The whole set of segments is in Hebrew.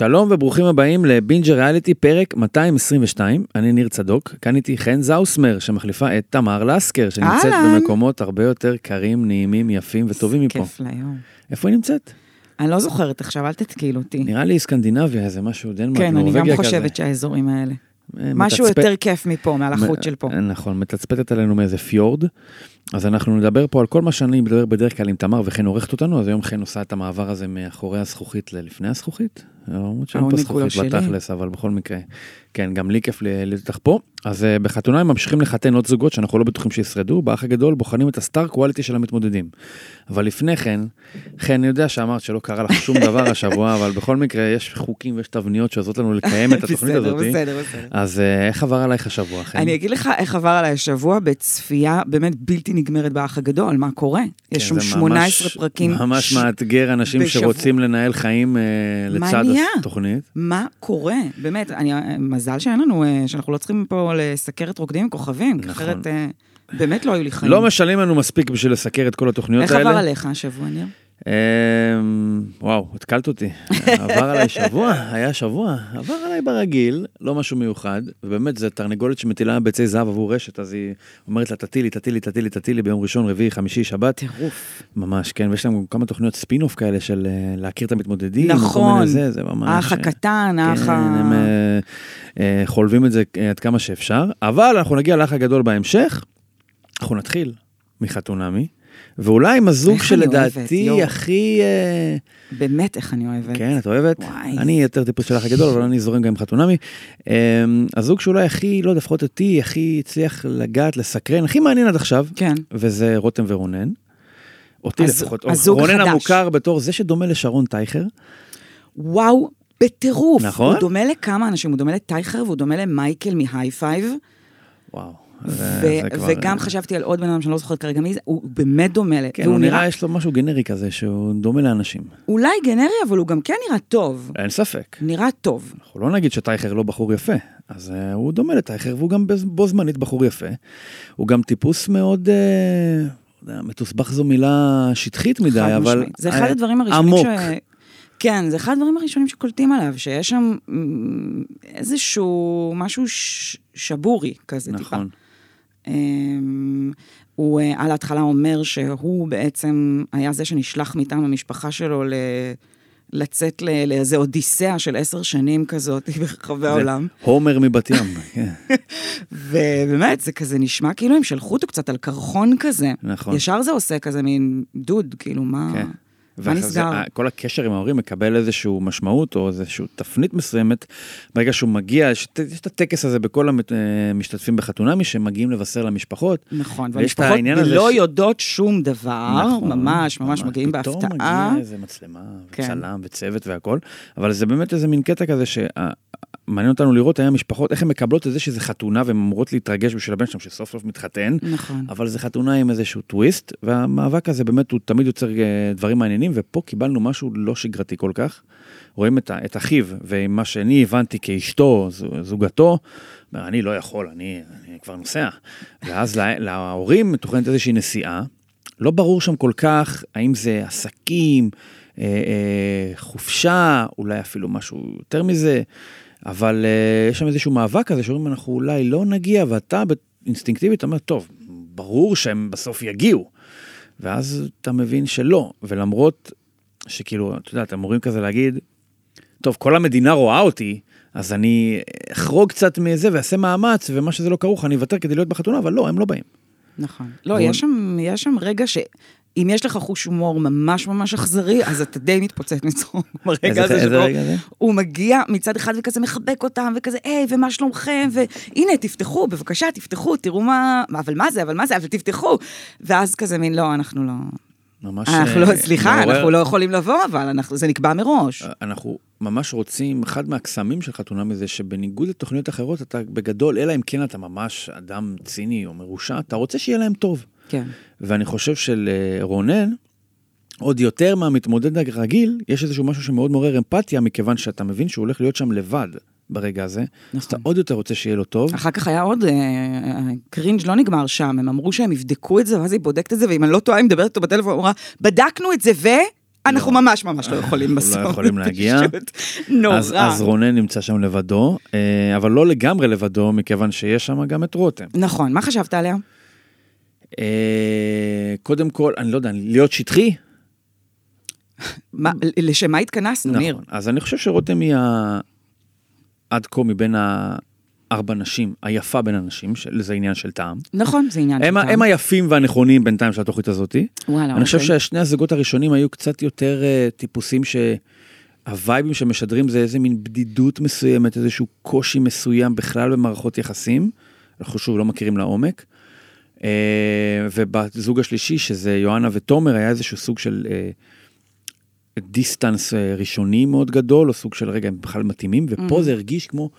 שלום וברוכים הבאים לבינג'ר ריאליטי, פרק 222. אני ניר צדוק, כאן איתי חן זאוסמר, שמחליפה את תמר לסקר, שנמצאת אהלן. במקומות הרבה יותר קרים, נעימים, יפים וטובים מפה. כיף ליום. איפה היא נמצאת? אני לא זוכרת עכשיו, אל תתקיל אותי. נראה לי סקנדינביה, איזה משהו, דנמרק, כן, אני נורבגיה גם כזה. חושבת שהאזורים האלה. אה, משהו מתצפת- יותר כיף מפה, מהלחות של פה. אה, נכון, מתצפתת עלינו מאיזה פיורד. אז אנחנו נדבר פה על כל מה שאני מדבר בדרך כלל עם תמר וכן עורכת אותנו, אז היום חן עושה את המעבר הזה מאחורי הזכוכית ללפני הזכוכית. למרות שאין פה זכוכית. בתכלס, אבל בכל מקרה, כן, גם לי כיף להיות איתך פה. אז אה, בחתונה הם ממשיכים לחתן עוד זוגות שאנחנו לא בטוחים שישרדו, באח הגדול בוחנים את הסטאר קואליטי של המתמודדים. אבל לפני כן, חן, אני יודע שאמרת שלא קרה לך שום דבר השבוע, אבל בכל מקרה יש חוקים ויש תבניות שעוזרות לנו לקיים את התוכנית בסדר, הזאת. בסדר, בסדר. אז אה, איך עבר עלייך השבוע, חן? אני אגיד לך איך עבר עליי השבוע בצפייה באמת בלתי נגמרת באח הגדול, מה קורה? יש שם כן, זה 18 ממש- פרקים. ממש ש- מאתגר אנשים בשבוע. שרוצים לנהל חיים אה, לצד מה נהיה? התוכנית. מה קורה? באמת, אני, מזל שאין לנו, אה, שאנחנו לא צריכים פה לסקר את רוקדים עם כוכבים, נכון. אחרת אה, באמת לא היו לי חיים. לא משלמים לנו מספיק בשביל לסקר את כל התוכניות איך האלה. עבר עליך השבוע, ניר? אמ, וואו, התקלת אותי. עבר עליי שבוע, היה שבוע, עבר עליי ברגיל, לא משהו מיוחד, ובאמת זה תרנגולת שמטילה ביצי זהב עבור רשת, אז היא אומרת לה, תטילי, תטילי, תטילי, תטילי ביום ראשון, רביעי, חמישי, שבת. טירוף. ממש, כן, ויש להם גם כמה תוכניות ספין-אוף כאלה של אה, להכיר את המתמודדים. נכון. זה, זה ממש... האח אה, הקטן, האח כן, ה... הם אה, חולבים את זה עד כמה שאפשר, אבל אנחנו נגיע לאח הגדול בהמשך. אנחנו נתחיל מחתונמי, ואולי עם הזוג אוהבת, שלדעתי. הכי... אה, באמת, איך אני אוהבת. כן, את אוהבת? וואי. אני יותר טיפוס של האח הגדול, אבל אני זורם גם עם חתונמי. אה, הזוג שאולי הכי, לא יודע, לפחות אותי, הכי הצליח לגעת, לסקרן, הכי מעניין עד עכשיו, כן. וזה רותם ורונן. אותי הז- לפחות. הזוג רונן. המוכר בתור זה שדומה לשרון טייכר. וואו, בטירוף. נכון? הוא דומה לכמה אנשים, הוא דומה לטייכר והוא דומה למייקל מהיי פייב. וואו. ו- כבר- וגם חשבתי על עוד בן אדם שאני לא זוכרת כרגע מי זה, הוא באמת דומה. ל- כן, הוא נראה, יש לו משהו גנרי כזה, שהוא דומה לאנשים. אולי גנרי, אבל הוא גם כן נראה טוב. אין ספק. נראה טוב. אנחנו לא נגיד שטייכר לא בחור יפה, אז אה, הוא דומה לטייכר והוא גם בו זמנית בחור יפה. הוא גם טיפוס מאוד, אה, מתוסבך זו מילה שטחית מדי, אבל... משמעית. זה אחד אה, הדברים הראשונים עמוק. ש... כן, זה אחד הדברים הראשונים שקולטים עליו, שיש שם איזשהו משהו ש... שבורי כזה טיפה. נכון. אמ, הוא אה, על ההתחלה אומר שהוא בעצם היה זה שנשלח מטעם המשפחה שלו ל... לצאת לאיזה אודיסאה של עשר שנים כזאת ברחבי העולם. הומר מבת ים, כן, ובאמת, זה כזה נשמע כאילו הם שלחו אותו קצת על קרחון כזה. נכון. ישר זה עושה כזה מין דוד, כאילו, מה... כן. מה זה, נסגר? ה- כל הקשר עם ההורים מקבל איזושהי משמעות או איזושהי תפנית מסוימת. ברגע שהוא מגיע, יש, יש את הטקס הזה בכל המשתתפים בחתונמי, שמגיעים לבשר למשפחות. נכון, והמשפחות לא ש- יודעות שום דבר, נכון, ממש, ממש מגיעים פתאום בהפתעה. מגיע איזה מצלמה, כן. צלם וצוות והכל, אבל זה באמת איזה מין קטע כזה שמעניין אותנו לראות האם המשפחות, איך הן מקבלות את זה שזה חתונה והן אמורות להתרגש בשביל הבן שלהם שסוף סוף מתחתן, נכון. אבל זה חתונה עם איזשהו טוויסט, והמאבק הזה באמת הוא תמיד יוצר אה, דברים מעניינים, ופה קיבלנו משהו לא שגרתי כל כך. רואים את, את אחיו, ומה שאני הבנתי כאשתו, זו- זוגתו, אומר, אני לא יכול, אני, אני כבר נוסע. ואז לה, להורים מתוכננת איזושהי נסיעה, לא ברור שם כל כך האם זה עסקים, אה, אה, חופשה, אולי אפילו משהו יותר מזה, אבל אה, יש שם איזשהו מאבק כזה שאומרים, אנחנו אולי לא נגיע, ואתה אינסטינקטיבית אומר, טוב, ברור שהם בסוף יגיעו. ואז אתה מבין שלא, ולמרות שכאילו, אתה יודע, אתם אמורים כזה להגיד, טוב, כל המדינה רואה אותי, אז אני אחרוג קצת מזה ואעשה מאמץ, ומה שזה לא כרוך, אני אוותר כדי להיות בחתונה, אבל לא, הם לא באים. נכון. לא, יש שם, יש שם רגע ש... אם יש לך חוש הומור ממש ממש אכזרי, אז אתה די מתפוצץ מצחוק ברגע הזה שבו? הוא מגיע מצד אחד וכזה מחבק אותם, וכזה, היי, ומה שלומכם, והנה, תפתחו, בבקשה, תפתחו, תראו מה, אבל מה זה, אבל מה זה, אבל תפתחו. ואז כזה מין, לא, אנחנו לא... ממש... אנחנו אה, לא, סליחה, מעורר- אנחנו לא יכולים לבוא, אבל אנחנו, זה נקבע מראש. אנחנו ממש רוצים, אחד מהקסמים של חתונה מזה, שבניגוד לתוכניות אחרות, אתה בגדול, אלא אם כן אתה ממש אדם ציני או מרושע, אתה רוצה שיהיה להם טוב. כן. ואני חושב שלרונן, עוד יותר מהמתמודד הרגיל, יש איזשהו משהו שמאוד מעורר אמפתיה, מכיוון שאתה מבין שהוא הולך להיות שם לבד ברגע הזה. אז אתה עוד יותר רוצה שיהיה לו טוב. אחר כך היה עוד, אה, אה, קרינג' לא נגמר שם, הם אמרו שהם יבדקו את זה, ואז היא בודקת את זה, ואם אני לא טועה, היא מדברת איתו בטלפון, אמרה, בדקנו את זה, ו... אנחנו לא. ממש ממש לא יכולים לא בסוף. יכולים להגיע. פשוט נורא. אז, אז רונן נמצא שם לבדו, אה, אבל לא לגמרי לבדו, מכיוון שיש שם גם את רותם. נכון, מה חשבת עליה? אה, קודם כל, אני לא יודע, להיות שטחי? לשם מה התכנסנו, ניר? נכון. אז אני חושב שרותם היא ה... עד כה מבין הארבע נשים, היפה בין הנשים, של- זה עניין של טעם. נכון, זה עניין הם, ה- טעם. הם היפים והנכונים בינתיים של התוכנית הזאתי. וואלה, אני חושב אוקיי. ששני הזוגות הראשונים היו קצת יותר uh, טיפוסים שהווייבים שמשדרים זה איזה מין בדידות מסוימת, איזשהו קושי מסוים בכלל במערכות יחסים. אנחנו שוב לא מכירים לעומק. Uh, ובזוג השלישי, שזה יואנה ותומר, היה איזשהו סוג של uh, דיסטנס uh, ראשוני מאוד גדול, או סוג של רגע, הם בכלל מתאימים, ופה Mhm. זה הרגיש כמו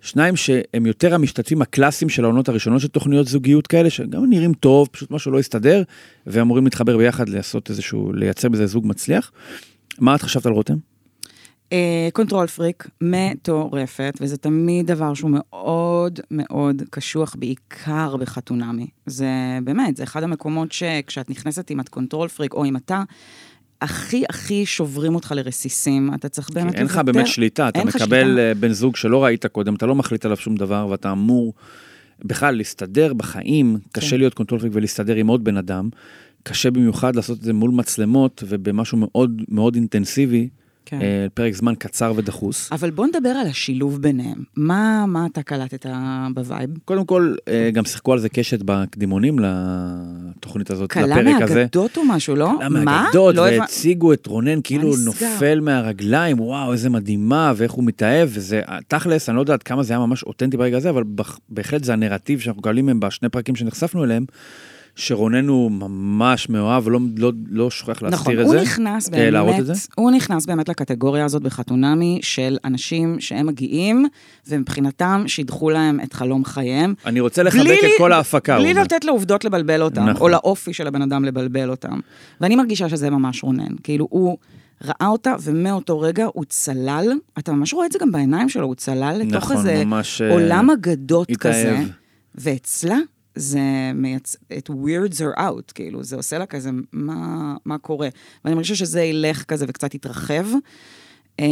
שניים שהם יותר המשתתפים הקלאסיים של העונות הראשונות של תוכניות זוגיות כאלה, שגם נראים טוב, פשוט משהו לא הסתדר, ואמורים להתחבר ביחד לעשות איזשהו, לייצר בזה זוג מצליח. מה את חשבת על רותם? אה, control freak מטורפת, וזה תמיד דבר שהוא מאוד מאוד קשוח, בעיקר בחתונמי. זה באמת, זה אחד המקומות שכשאת נכנסת עם את control freak, או אם אתה, הכי הכי שוברים אותך לרסיסים. אתה צריך באמת אין לך. באמת שליטה, אתה מקבל שליטה. אה, בן זוג שלא ראית קודם, אתה לא מחליט עליו שום דבר, ואתה אמור בכלל להסתדר בחיים, קשה כן. להיות control freak ולהסתדר עם עוד בן אדם. קשה במיוחד לעשות את זה מול מצלמות ובמשהו מאוד מאוד אינטנסיבי, כן. אה, פרק זמן קצר ודחוס. אבל בוא נדבר על השילוב ביניהם. מה, מה אתה קלטת ב vibe? קודם כל, אה, גם שיחקו על זה קשת בקדימונים לתוכנית הזאת, קלה לפרק הזה. מהאגדות או משהו, לא? קלה מה? מהאגדות, לא והציגו את רונן כאילו? נופל מהרגליים, וואו, איזה מדהימה, ואיך הוא מתאהב, וזה, תכלס, אני לא יודעת כמה זה היה ממש אותנטי ברגע הזה, אבל בהחלט זה הנרטיב שאנחנו מקבלים מהם בשני פרקים שנחשפנו אליהם, שרונן הוא ממש מאוהב, ולא לא, לא שוכח נכון, להסתיר את הוא זה. נכנס אה, להראות את באמת, זה? הוא נכנס באמת לקטגוריה הזאת בחתונמי של אנשים שהם מגיעים, ומבחינתם שידחו להם את חלום חייהם. אני רוצה לחבק בלי את כל ההפקה. הוא בלי. לתת לעובדות לבלבל אותם, נכון. או לאופי של הבן אדם לבלבל אותם. ואני מרגישה שזה ממש רונן. כאילו, הוא ראה אותה, ומאותו רגע הוא צלל, אתה ממש רואה את זה גם בעיניים שלו, הוא צלל לתוך נכון, איזה ממש, אה, עולם אגדות התאהב. כזה. ואצלה זה מייצ... את weirds are out, כאילו, זה עושה לה כזה, מה, מה קורה? ואני מרגישה שזה ילך כזה וקצת יתרחב um,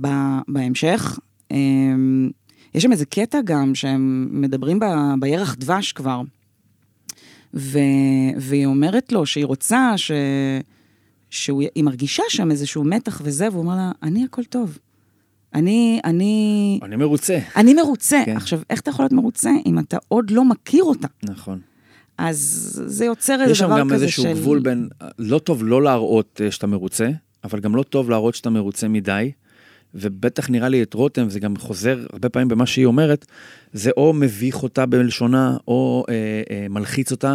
ב, בהמשך. Um, יש שם איזה קטע גם שהם מדברים ב, בירח דבש כבר, ו, והיא אומרת לו שהיא רוצה, ש, שהיא מרגישה שם איזשהו מתח וזה, והוא אומר לה, אני הכל טוב. אני, אני, אני מרוצה. אני מרוצה. כן. עכשיו, איך אתה יכול להיות מרוצה אם אתה עוד לא מכיר אותה? נכון. אז זה יוצר איזה יש שם דבר גם כזה איזשהו של... גבול בין, לא טוב לא להראות אה, שאתה מרוצה, אבל גם לא טוב להראות שאתה מרוצה מדי. ובטח נראה לי את רותם, זה גם חוזר הרבה פעמים במה שהיא אומרת, זה או מביך אותה בלשונה, או אה, אה, מלחיץ אותה,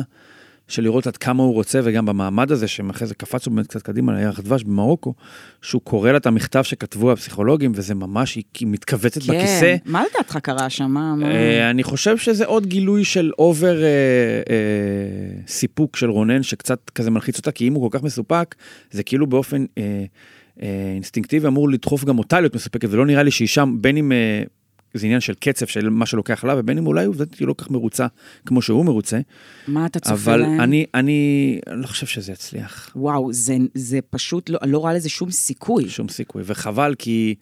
של לראות עד כמה הוא רוצה, וגם במעמד הזה, שאחרי זה קפץ לו באמת קצת קדימה לירח דבש במרוקו, שהוא קורא לה את המכתב שכתבו הפסיכולוגים, וזה ממש, היא מתכווצת כן, בכיסא. מה לדעתך קרה שם? אה, אני חושב שזה עוד גילוי של over אה, אה, סיפוק של רונן, שקצת כזה מלחיץ אותה, כי אם הוא כל כך מסופק, זה כאילו באופן אה, אה, אינסטינקטיבי אמור לדחוף גם אותה להיות מסופקת, ולא נראה לי שהיא שם, בין אם אה, זה עניין של קצב, של מה שלוקח לה, ובין אם אולי עובדתית היא לא כל כך מרוצה כמו שהוא מרוצה, מה אתה צופה אבל להם? אני, אני לא חושב שזה יצליח. וואו, זה, זה פשוט, לא, לא רואה לזה שום סיכוי. שום סיכוי, וחבל כי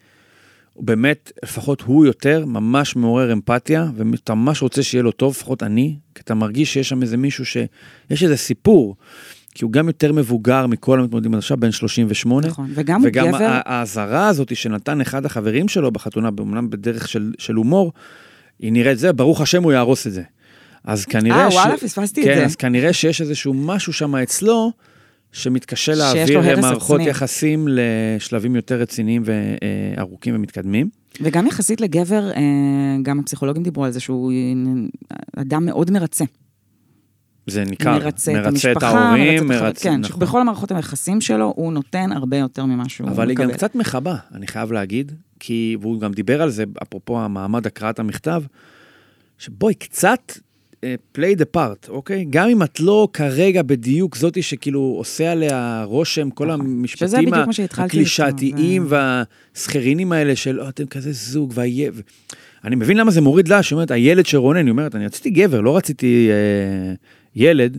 באמת, לפחות הוא יותר, ממש מעורר אמפתיה, ואתה ממש רוצה שיהיה לו טוב, לפחות אני, כי אתה מרגיש שיש שם איזה מישהו ש... יש איזה סיפור, כי הוא גם יותר מבוגר מכל המתמודדים עד עכשיו, בן 38. נכון, וגם הוא וגם גבר... ה- האזהרה הזאת שנתן אחד החברים שלו בחתונה, אומנם בדרך של, של הומור, היא נראית זה, ברוך השם הוא יהרוס את זה. אז כנראה אה, וואלה, פספסתי את כן, זה. אז כנראה שיש איזשהו משהו שם אצלו, שמתקשה להעביר מערכות עצמי. יחסים לשלבים יותר רציניים וארוכים ומתקדמים. וגם יחסית לגבר, אה, גם הפסיכולוגים דיברו על זה שהוא אה, אדם מאוד מרצה. זה ניכר, מרצה את את המשפחה, ההורים, מרצה את מרצה. כן, נכון. שבכל המערכות היחסים שלו הוא נותן הרבה יותר ממה שהוא מקבל. אבל היא גם קצת מחבה, אני חייב להגיד, כי, והוא גם דיבר על זה, אפרופו המעמד הקראת המכתב, שבואי, קצת אה, play the part, אוקיי? גם אם את לא כרגע בדיוק זאתי שכאילו עושה עליה רושם, כל נכון. המשפטים הקלישאתיים והסכרינים האלה של, "אה, אתם כזה זוג, והילד... אני מבין למה זה מוריד לה, שאומרת, הילד של רונן, היא אומרת, אני רציתי גבר, לא רציתי אה, ילד,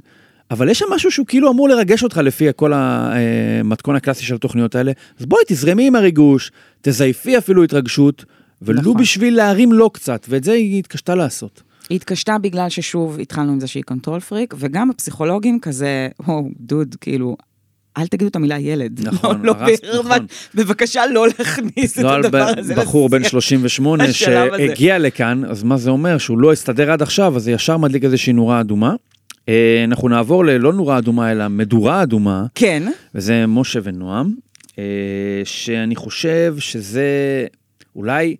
אבל יש שם משהו שהוא כאילו אמור לרגש אותך לפי כל המתכון הקלאסי של התוכניות האלה, אז בואי תזרמי עם הריגוש, תזייפי אפילו התרגשות, ולו נכון. בשביל להרים לו קצת, ואת זה היא התקשתה לעשות. היא התקשתה בגלל ששוב התחלנו עם זה שהיא קונטרול פריק, וגם הפסיכולוגים כזה, או, דוד, כאילו, אל תגידו את המילה ילד. נכון, לא, לא, הרסת, ברמת- נכון. בבקשה לא להכניס את לא על הדבר הזה. בחור בן לשיח. 38 השלב הזה. שהגיע לכאן, אז מה זה אומר? שהוא לא הסתדר עד עכשיו, אז זה ישר מדליק איזושהי נורה אדומה. אה, אנחנו נעבור ללא נורה אדומה, אלא מדורה אדומה, כן, וזה משה ונועם, אה, שאני חושב שזה אולי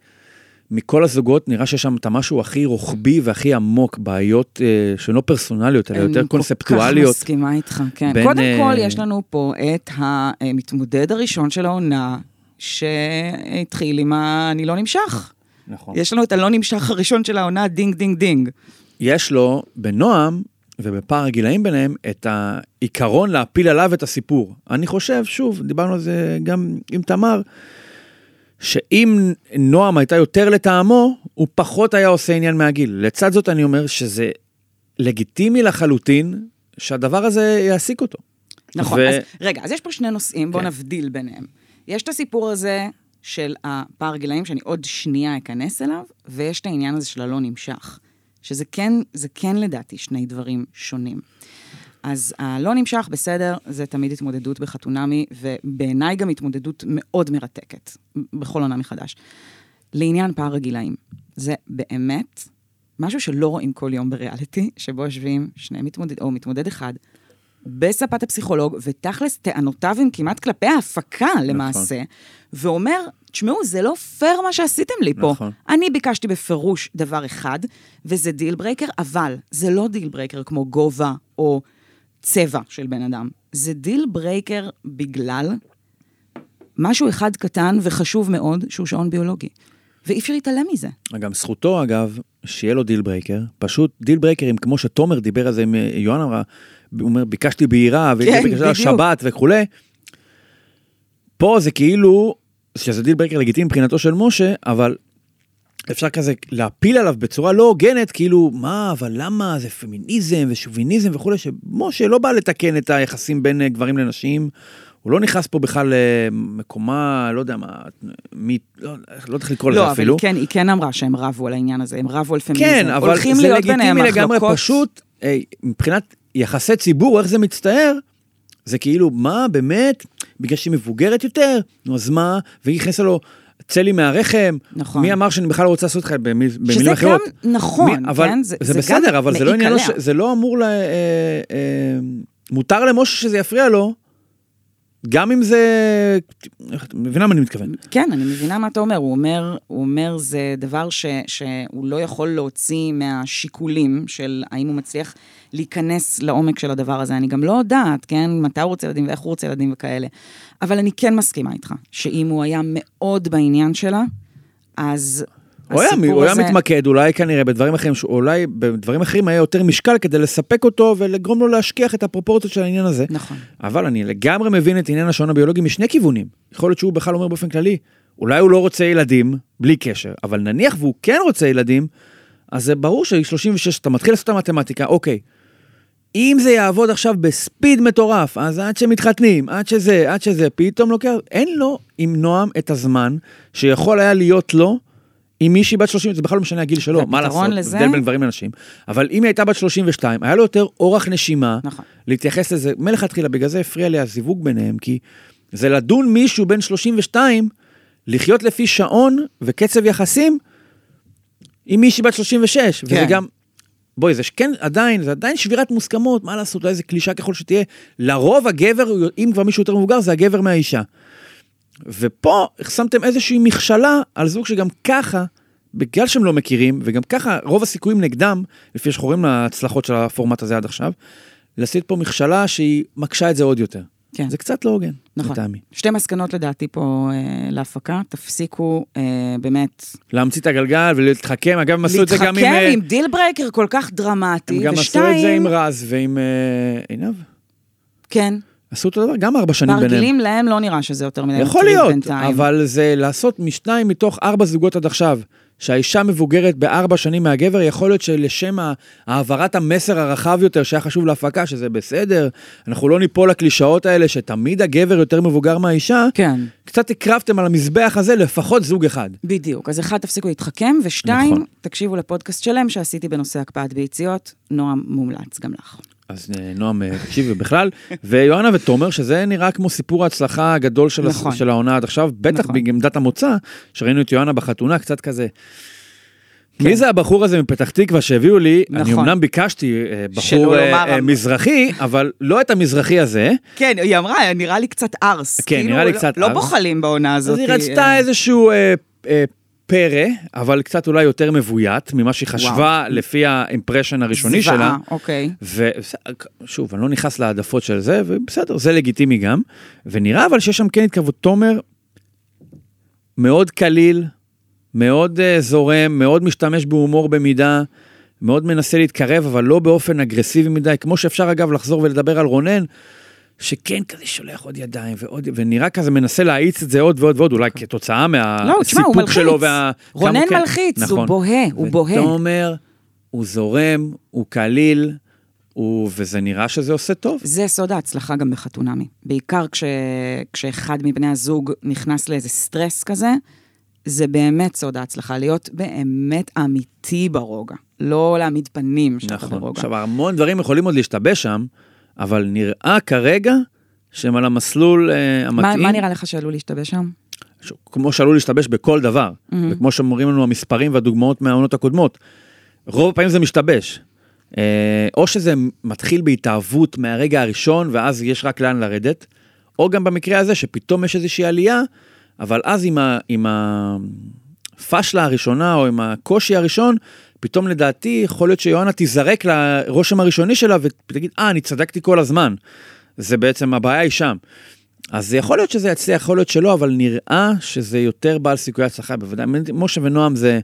מכל הזוגות, נראה שיש שם את המשהו הכי רוחבי והכי עמוק, בעיות אה, שהן לא פרסונליות, אלא יותר אני כל קונספטואליות. כך מסכימה איתך, כן. בין, קודם כל, יש לנו פה את המתמודד הראשון של העונה, שהתחיל עם ה"אני לא נמשך". נכון. יש לנו את הלא נמשך הראשון של העונה, ding ding ding. יש לו בנועם ובפער הגילאים ביניהם את העיקרון להפיל עליו את הסיפור. אני חושב, שוב, דיברנו על זה גם עם תמר, שאם נועם הייתה יותר לטעמו, הוא פחות היה עושה עניין מהגיל. לצד זאת אני אומר שזה לגיטימי לחלוטין שהדבר הזה יעסיק אותו. נכון, ו- אז רגע, אז יש פה שני נושאים, בואו כן. נבדיל ביניהם. יש את הסיפור הזה של הפער גילאים, שאני עוד שנייה אכנס אליו, ויש את העניין הזה של הלא נמשך, שזה כן, זה כן לדעתי שני דברים שונים. אז הלא נמשך, בסדר, זה תמיד התמודדות בחתונמי, ובעיניי גם התמודדות מאוד מרתקת, בכל עונה מחדש. לעניין פער הגילאים, זה באמת משהו שלא רואים כל יום בריאליטי, שבו יושבים שני מתמודד, או מתמודד אחד, בספת הפסיכולוג, ותכלס טענותיו הם כמעט כלפי ההפקה למעשה, ואומר, תשמעו, זה לא פייר מה שעשיתם לי פה. נכון. אני ביקשתי בפירוש דבר אחד, וזה deal breaker, אבל זה לא deal breaker כמו גובה או צבע של בן אדם. זה deal breaker בגלל משהו אחד קטן וחשוב מאוד, שהוא שעון ביולוגי. ואי אפשר להתעלם מזה. גם זכותו, אגב, שיהיה לו deal breaker. פשוט deal breaker ים, כמו שתומר דיבר על זה, עם יוהן אמרה, הוא אומר, ביקשתי בהירה, כן, וביקשתי. שבת וכולי. פה זה כאילו, שזה deal breaker לגיטימי מבחינתו של משה, אבל אפשר כזה להפיל עליו בצורה לא הוגנת, כאילו, מה, אבל למה, זה פמיניזם ושוביניזם וכולי, שמשה לא בא לתקן את היחסים בין אה, גברים לנשים. הוא לא נכנס פה בכלל למקומה, לא יודע מה, מי, לא, לא יודע איך לקרוא לזה לא, אבל אפילו. כן, היא כן אמרה שהם רבו על העניין הזה, הם רבו על פמיניזם. כן, אבל זה לגיטימי לגמרי. פשוט אה, מבחינת יחסי ציבור, איך זה מצטער, זה כאילו, מה, באמת? בגלל שהיא מבוגרת יותר? נו, אז מה? והיא הכניסה לו, צא לי מהרחם. נכון. מי אמר שאני בכלל רוצה לעשות לך במיל- במילים שזה אחרות? גם נכון, מי- אבל כן? זה, זה- זה בסדר, אבל זה לא עניין. ש- זה לא אמור ל... אה, אה, מותר למשה שזה יפריע לו, גם אם זה... את מבינה מה אני מתכוון? כן, אני מבינה מה אתה אומר. הוא אומר, הוא אומר זה דבר ש, שהוא לא יכול להוציא מהשיקולים של האם הוא מצליח להיכנס לעומק של הדבר הזה. אני גם לא יודעת, כן, מתי הוא רוצה ילדים ואיך הוא רוצה ילדים וכאלה. אבל אני כן מסכימה איתך, שאם הוא היה מאוד בעניין שלה, אז הוא היה, הוא היה. מתמקד אולי כנראה בדברים אחרים, אולי בדברים אחרים היה יותר משקל כדי לספק אותו ולגרום לו להשכיח את הפרופורציות של העניין הזה. נכון. אבל אני לגמרי מבין את עניין השעון הביולוגי משני כיוונים. יכול להיות שהוא בכלל אומר באופן כללי, אולי הוא לא רוצה ילדים, בלי קשר, אבל נניח והוא כן רוצה ילדים, אז זה ברור שהיא 36, אתה מתחיל לעשות את המתמטיקה, אוקיי. אם זה יעבוד עכשיו בספיד מטורף, אז עד שמתחתנים, עד שזה, עד שזה, פתאום לוקח, אין לו עם נועם את הזמן שיכול היה להיות לו עם מישהי בת 30, זה בכלל לא משנה הגיל שלו, מה לעשות, לזה- הבדל בין גברים לנשים, אבל אם היא הייתה בת 32, היה לו יותר אורך נשימה, נכון. להתייחס לזה, מלכתחילה, בגלל זה הפריע לי הזיווג ביניהם, כי זה לדון מישהו בן 32, לחיות לפי שעון וקצב יחסים עם מישהי בת 36, וזה כן. גם, בואי, זה כן עדיין, זה עדיין שבירת מוסכמות, מה לעשות, אולי זה קלישה ככל שתהיה, לרוב הגבר, אם כבר מישהו יותר מבוגר, זה הגבר מהאישה. ופה שמתם איזושהי מכשלה על זוג שגם ככה, בגלל שהם לא מכירים, וגם ככה רוב הסיכויים נגדם, לפי שחורים להצלחות של הפורמט הזה עד עכשיו, לשים פה מכשלה שהיא מקשה את זה עוד יותר. כן. זה קצת לא הוגן, נכון. לטעמי. שתי מסקנות לדעתי פה אה, להפקה, תפסיקו אה, באמת להמציא את הגלגל ולהתחכם, אגב, הם עשו את זה גם עם... להתחכם אה, עם deal breaker כל כך דרמטי, הם גם עשו ושתיים, את זה עם רז ועם אה, עינב. כן, עשו אותו דבר, גם ארבע שנים ביניהם. תרגילים להם לא נראה שזה יותר מדי יכול להיות, בינתיים. אבל זה לעשות משניים מתוך ארבע זוגות עד עכשיו, שהאישה מבוגרת בארבע שנים מהגבר, יכול להיות שלשם העברת המסר הרחב יותר שהיה חשוב להפקה, שזה בסדר, אנחנו לא ניפול לקלישאות האלה שתמיד הגבר יותר מבוגר מהאישה, כן. קצת הקרבתם על המזבח הזה לפחות זוג אחד. בדיוק. אז אחד, תפסיקו להתחכם, ושתיים, נכון. תקשיבו לפודקאסט שלם שעשיתי בנושא הקפאת ביציות. נועם מומלץ גם לך. אז אה, נועם, אה, תקשיבי בכלל, ויואנה ותומר, שזה נראה כמו סיפור ההצלחה הגדול של, נכון. נכון. של העונה עד עכשיו, בטח נכון. בעמדת המוצא, שראינו את יואנה בחתונה, קצת כזה. כן. מי זה הבחור הזה מפתח תקווה שהביאו לי? אני נכון. אמנם ביקשתי אה, בחור אה, אה, מזרחי, אבל לא את המזרחי הזה. כן, היא אמרה, נראה לי קצת ארס. כן, כאילו, נראה לי לא- קצת לא ארס. בוחלים בעונה הזאת. אז היא רצתה איזשהו אה, אה, פרא, אבל קצת אולי יותר מבוית ממה שהיא חשבה לפי האימפרשן הראשוני שלה. זוועה, אוקיי. ושוב, אני לא נכנס להעדפות של זה, ובסדר, זה לגיטימי גם. ונראה אבל שיש שם כן התקרבות. תומר מאוד קליל, מאוד uh, זורם, מאוד משתמש בהומור במידה, מאוד מנסה להתקרב, אבל לא באופן אגרסיבי מדי, כמו שאפשר אגב לחזור ולדבר על רונן. שכן כזה שולח עוד ידיים ועוד, ונראה כזה מנסה להאיץ את זה עוד ועוד ועוד, אולי כתוצאה לא, הוא מהסיפוק מלחיץ. שלו. וה... רונן כן- מלחיץ, הוא נכון. בוהה, הוא בוהה. ותומר, הוא זורם, הוא קליל, הוא... וזה נראה שזה עושה טוב. זה סוד ההצלחה גם בחתונמי. בעיקר כש... כשאחד מבני הזוג נכנס לאיזה סטרס כזה, זה באמת סוד ההצלחה, להיות באמת אמיתי ברוגע. לא להעמיד פנים שאתה נכון. ברוגע. עכשיו, המון דברים יכולים עוד להשתבש שם, אבל נראה כרגע שהם על המסלול אה, מה, המתאים. מה נראה לך שעלול להשתבש שם? ש- כמו שעלול להשתבש בכל דבר, Mm-hmm. וכמו שאומרים לנו המספרים והדוגמאות מהעונות הקודמות, רוב הפעמים זה משתבש. אה, או שזה מתחיל בהתאהבות מהרגע הראשון, ואז יש רק לאן לרדת, או גם במקרה הזה שפתאום יש איזושהי עלייה, אבל אז עם, ה, עם הפשלה הראשונה או עם הקושי הראשון, פתאום לדעתי יכול להיות שיואנה תיזרק לרושם הראשוני שלה ותגיד, אה, אני צדקתי כל הזמן. זה בעצם, הבעיה היא שם. אז יכול להיות שזה יצליח, יכול להיות שלא, אבל נראה שזה יותר בעל סיכויי הצלחה, בוודאי. משה ונועם זה,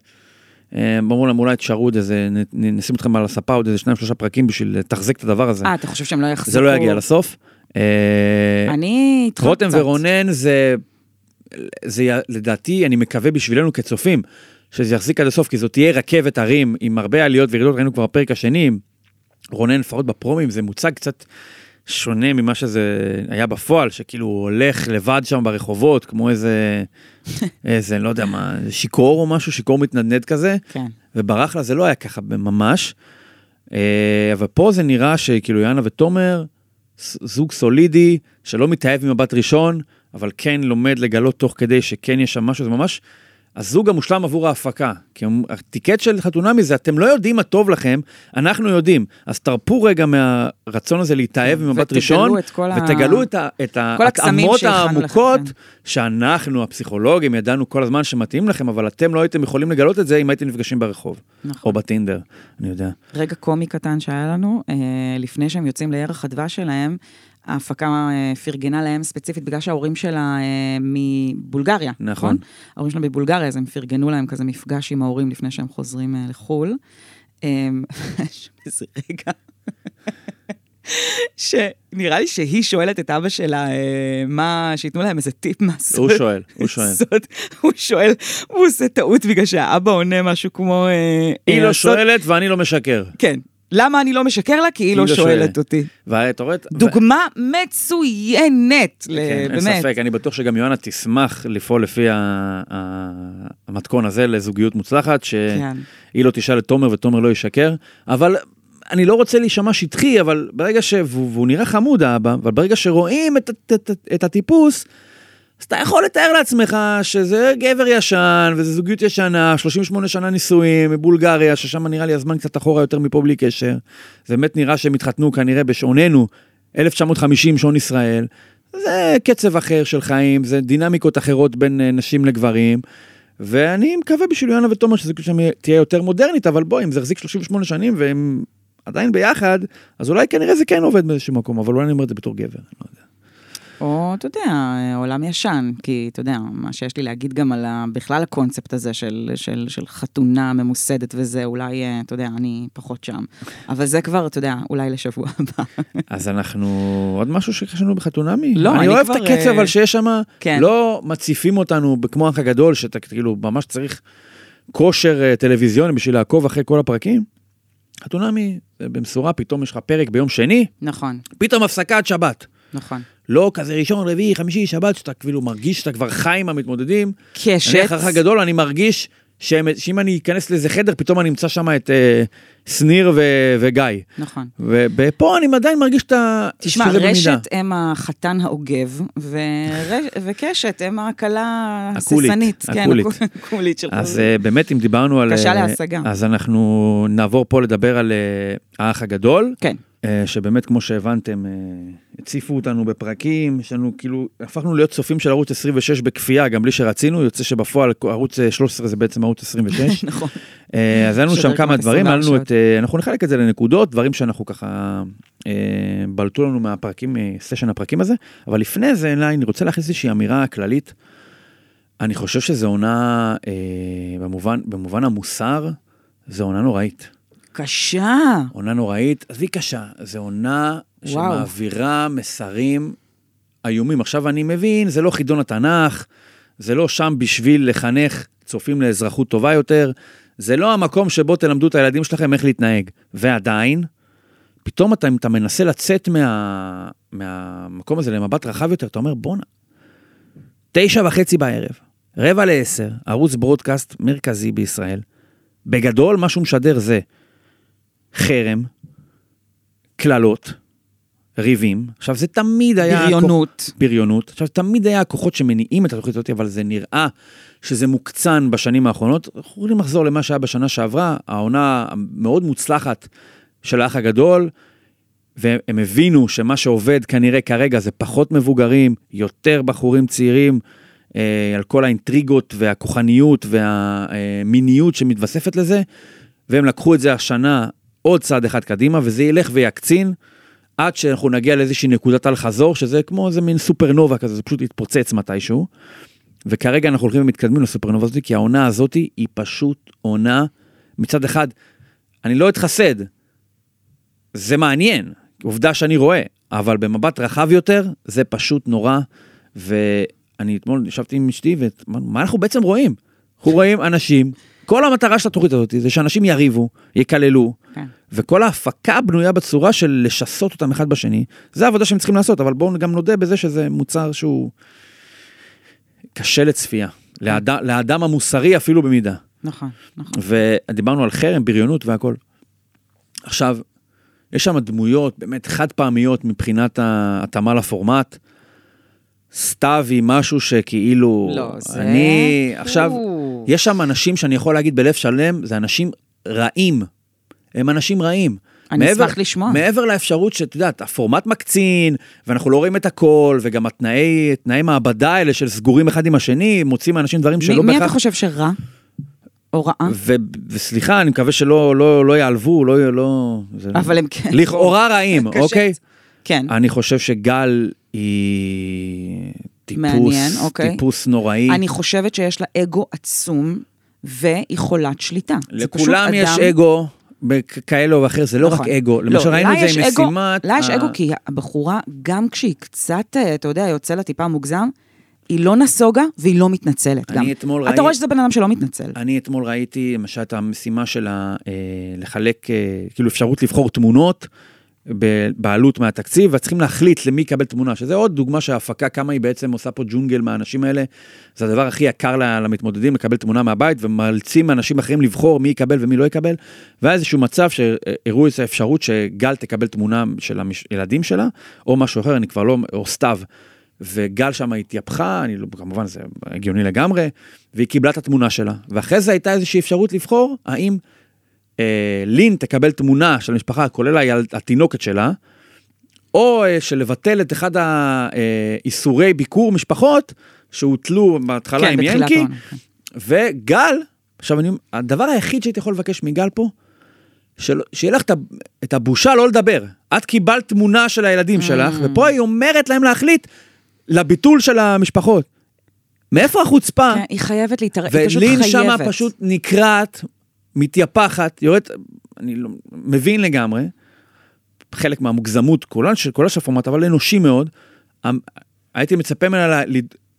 אה, אמרו להם אולי תשארו עוד איזה, נשים אתכם על הספה עוד איזה שניים שלושה פרקים בשביל לתחזק את הדבר הזה. אה, אתה חושב שהם לא יחזיקו? זה לא יגיע לסוף. אה, אני איתך קצת. רותם ורונן זה, זה לדעתי, אני מקווה בשבילנו כצופים, שזה יחזיק עד הסוף, כי זאת תהיה רכבת הרים עם הרבה עליות וירידות, ראינו כבר בפרק השני, רונן לפחות בפרומים זה מוצג קצת שונה ממה שזה היה בפועל, שכאילו הוא הולך לבד שם ברחובות, כמו איזה, איזה, לא יודע מה, שיכור או משהו, שיכור מתנדנד כזה, כן. וברח לה זה לא היה ככה ממש. אה, אבל פה זה נראה שכאילו יאנה ותומר, זוג סולידי, שלא מתאהב ממבט ראשון, אבל כן לומד לגלות תוך כדי שכן יש שם משהו, זה ממש הזוג המושלם עבור ההפקה. כי הטיקט של חתונמי זה, אתם לא יודעים מה טוב לכם, אנחנו יודעים. אז תרפו רגע מהרצון הזה להתאהב ממבט ותגלו ראשון, את כל ה- ותגלו את, ה, את ההתאמות שהכנו לכם, העמוקות, כן. שאנחנו, הפסיכולוגים, ידענו כל הזמן שמתאים לכם, אבל אתם לא הייתם יכולים לגלות את זה אם הייתם נפגשים ברחוב, נכון. או בטינדר, אני יודע. רגע קומי קטן שהיה לנו, אה, לפני שהם יוצאים לירח הדבש שלהם, ההפקה אה, פרגנה להם ספציפית בגלל שההורים שלה אה, מבולגריה, נכון. ההורים שלה מבולגריה, אז הם פרגנו להם כזה מפגש עם ההורים לפני שהם חוזרים אה, לחו"ל. אה, יש איזה רגע. שנראה לי שהיא שואלת את אבא שלה, מה, שייתנו להם איזה טיפ מה הוא לעשות. שואל, הוא שואל. לעשות. הוא שואל, הוא עושה טעות בגלל שהאבא עונה משהו כמו... היא לא שואלת ואני לא משקר. כן. למה אני לא משקר לה? כי היא לא שואלת אותי. ואתה רואה... דוגמה מצוינת, ל- כן, אין באמת. ספק, אני בטוח שגם יואנה תשמח לפעול לפי ה- ה- המתכון הזה לזוגיות מוצלחת, שהיא כן. לא תשאל את תומר ותומר לא ישקר, אבל אני לא רוצה להישמע שטחי, אבל ברגע ש... והוא נראה חמוד האבא, אבל ברגע שרואים את, את, את, את הטיפוס, אז אתה יכול לתאר לעצמך שזה גבר ישן, וזה זוגיות ישנה, 38 שנה נישואים, מבולגריה, ששם נראה לי הזמן קצת אחורה יותר מפה בלי קשר. זה באמת נראה שהם התחתנו כנראה בשעוננו, 1950 שעון ישראל. זה קצב אחר של חיים, זה דינמיקות אחרות בין אה, נשים לגברים. ואני מקווה בשביל יונה ותומר שזוגיות שם תהיה יותר מודרנית, אבל בוא, אם זה יחזיק 38 שנים והם עדיין ביחד, אז אולי כנראה זה כן עובד באיזשהו מקום, אבל אולי אני אומר את זה בתור גבר, אני לא יודע. או, אתה יודע, עולם ישן, כי אתה יודע, מה שיש לי להגיד גם על ה, בכלל הקונספט הזה של, של, של חתונה ממוסדת וזה, אולי, אה, אתה יודע, אני פחות שם. אבל זה כבר, אתה יודע, אולי לשבוע הבא. אז אנחנו, עוד משהו שחשבנו בחתונמי? לא, אני אני אוהב כבר, את הקצב, אה, אבל שיש שם, כן. לא מציפים אותנו כמו האח הגדול, שאתה כאילו ממש צריך כושר אה, טלוויזיוני בשביל לעקוב אחרי כל הפרקים. חתונמי, במשורה, פתאום יש לך פרק ביום שני, נכון, פתאום הפסקת שבת. נכון. לא כזה ראשון, רביעי, חמישי, שבת, שאתה כאילו מרגיש שאתה כבר חי עם המתמודדים. קשת. אני אחר כך גדול, אני מרגיש שהם- שאם אני אכנס לאיזה חדר, פתאום אני אמצא שם את אה, שניר ו- וגיא. נכון. ופה אני עדיין מרגיש את ה... תשמע. רשת הם החתן האוגב, ורש... וקשת הם הכלה הקולית, הססנית. כן, הקולית. הקו- הקולית שלך. אז אה, באמת, אם דיברנו על... קשה אה, להשגה. אז אנחנו נעבור פה לדבר על אה, האח הגדול, כן, שבאמת, כמו שהבנתם, אה, הציפו אותנו בפרקים, יש לנו כאילו, הפכנו להיות צופים של ערוץ 26 בכפייה, גם בלי שרצינו, יוצא שבפועל ערוץ אה, 13 זה בעצם ערוץ 26. נכון. אה, אז היה לנו שם כמה דברים, היה 24 לנו את, אה, אנחנו נחלק את זה לנקודות, דברים שאנחנו ככה, אה, בלטו לנו מהפרקים, מסשן הפרקים הזה, אבל לפני זה, אני רוצה להכניס איזושהי אמירה כללית. אני חושב שזו עונה, אה, במובן, במובן המוסר, זו עונה נוראית. קשה. עונה נוראית, עזבי קשה, זו עונה וואו. שמעבירה מסרים איומים. עכשיו אני מבין, זה לא חידון התנ"ך, זה לא שם בשביל לחנך צופים לאזרחות טובה יותר, זה לא המקום שבו תלמדו את הילדים שלכם איך להתנהג. ועדיין, פתאום אתה, אתה מנסה לצאת מה, מהמקום הזה למבט רחב יותר, אתה אומר, בואנה, תשע וחצי בערב, רבע לעשר, ערוץ ברודקאסט מרכזי בישראל. בגדול, מה שהוא משדר זה חרם, קללות, ריבים. עכשיו, זה תמיד היה... בריונות. בריונות. עכשיו, תמיד היה הכוחות שמניעים את התוכנית הזאת, אבל זה נראה שזה מוקצן בשנים האחרונות. אנחנו יכולים לחזור למה שהיה בשנה שעברה, העונה המאוד מוצלחת של האח הגדול, והם הבינו שמה שעובד כנראה כרגע זה פחות מבוגרים, יותר בחורים צעירים, אה, על כל האינטריגות והכוחניות והמיניות שמתווספת לזה, והם לקחו את זה השנה עוד צעד אחד קדימה, וזה ילך ויקצין. עד שאנחנו נגיע לאיזושהי נקודת אל חזור, שזה כמו איזה מין סופרנובה כזה, זה פשוט יתפוצץ מתישהו. וכרגע אנחנו הולכים ומתקדמים לסופרנובה הזאת, כי העונה הזאת היא פשוט עונה, מצד אחד, אני לא אתחסד, זה מעניין, עובדה שאני רואה, אבל במבט רחב יותר, זה פשוט נורא, ואני אתמול ישבתי עם אשתי, ומה אנחנו בעצם רואים? אנחנו רואים אנשים, כל המטרה של התוכנית הזאת זה שאנשים יריבו, יקללו, כן. וכל ההפקה בנויה בצורה של לשסות אותם אחד בשני. זה העבודה שהם צריכים לעשות, אבל בואו גם נודה בזה שזה מוצר שהוא קשה לצפייה. לאד... לאדם המוסרי אפילו במידה. נכון, נכון. ודיברנו על חרם, בריונות והכל. עכשיו, יש שם דמויות באמת חד פעמיות מבחינת ההתאמה לפורמט. סתיו היא משהו שכאילו... לא, זה... אני... עכשיו. יש שם אנשים שאני יכול להגיד בלב שלם, זה אנשים רעים. הם אנשים רעים. אני מעבר- אשמח לשמוע. מעבר לאפשרות שאת יודעת, הפורמט מקצין, ואנחנו לא רואים את הכל, וגם התנאי תנאי מעבדה האלה של סגורים אחד עם השני, מוצאים מאנשים דברים מי, שלא מי אתה בהכרח... חושב שרע? או רעה? ו- וסליחה, אני מקווה שלא לא, לא יעלבו, לא... לא זה... אבל הם כן. לכאורה רעים. אוקיי? כן. אני חושב שגל היא טיפוס, מעניין, אוקיי. טיפוס נוראי. אני חושבת שיש לה אגו עצום, והיא חולת שליטה. לכולם יש אדם- אגו, כאלה או אחר, זה לא נכון. רק אגו. לא, למשל ראינו את זה עם אגו- משימת... לה יש אגו כי הבחורה, גם כשהיא קצת, אה, אתה יודע, יוצא לה טיפה מוגזם, היא לא נסוגה והיא לא מתנצלת אני גם. אתמול אתה ראי- רואה שזה בן אדם שלא מתנצל. אני אתמול ראיתי למשל את המשימה שלה אה, לחלק, אה, כאילו אפשרות לבחור תמונות בעלות מהתקציב, וצריכים להחליט למי יקבל תמונה, שזה עוד דוגמה שההפקה, כמה היא בעצם עושה פה ג'ונגל מהאנשים האלה. זה הדבר הכי יקר למתמודדים, לקבל תמונה מהבית, ומאלצים אנשים אחרים לבחור מי יקבל ומי לא יקבל. והיה איזשהו מצב שהראו איזו אפשרות שגל תקבל תמונה של הילדים שלה, או משהו אחר, אני כבר לא, או סתיו. וגל שם התייפחה, אני לא, כמובן זה הגיוני לגמרי, והיא קיבלה את התמונה שלה. ואחרי זה הייתה איזושהי אפשרות לבחור האם אה, לין תקבל תמונה של המשפחה, כולל היל, התינוקת שלה, או אה, שלבטל את אחד האיסורי ביקור משפחות שהוטלו בהתחלה כן, עם ינקי, העונה, כן. וגל, עכשיו אני, הדבר היחיד שהייתי יכול לבקש מגל פה, של, שיהיה לך את הבושה לא לדבר. את קיבלת תמונה של הילדים שלך, Mm. ופה היא אומרת להם להחליט לביטול של המשפחות. מאיפה החוצפה? כן, היא חייבת להתערב, היא פשוט ולין חייבת. שמה פשוט נקרעת, מתייפחת, יורדת, אני לא, מבין לגמרי, חלק מהמוגזמות, כולה של כל השפורמט, אבל אנושי מאוד. המ- הייתי מצפה ממנה,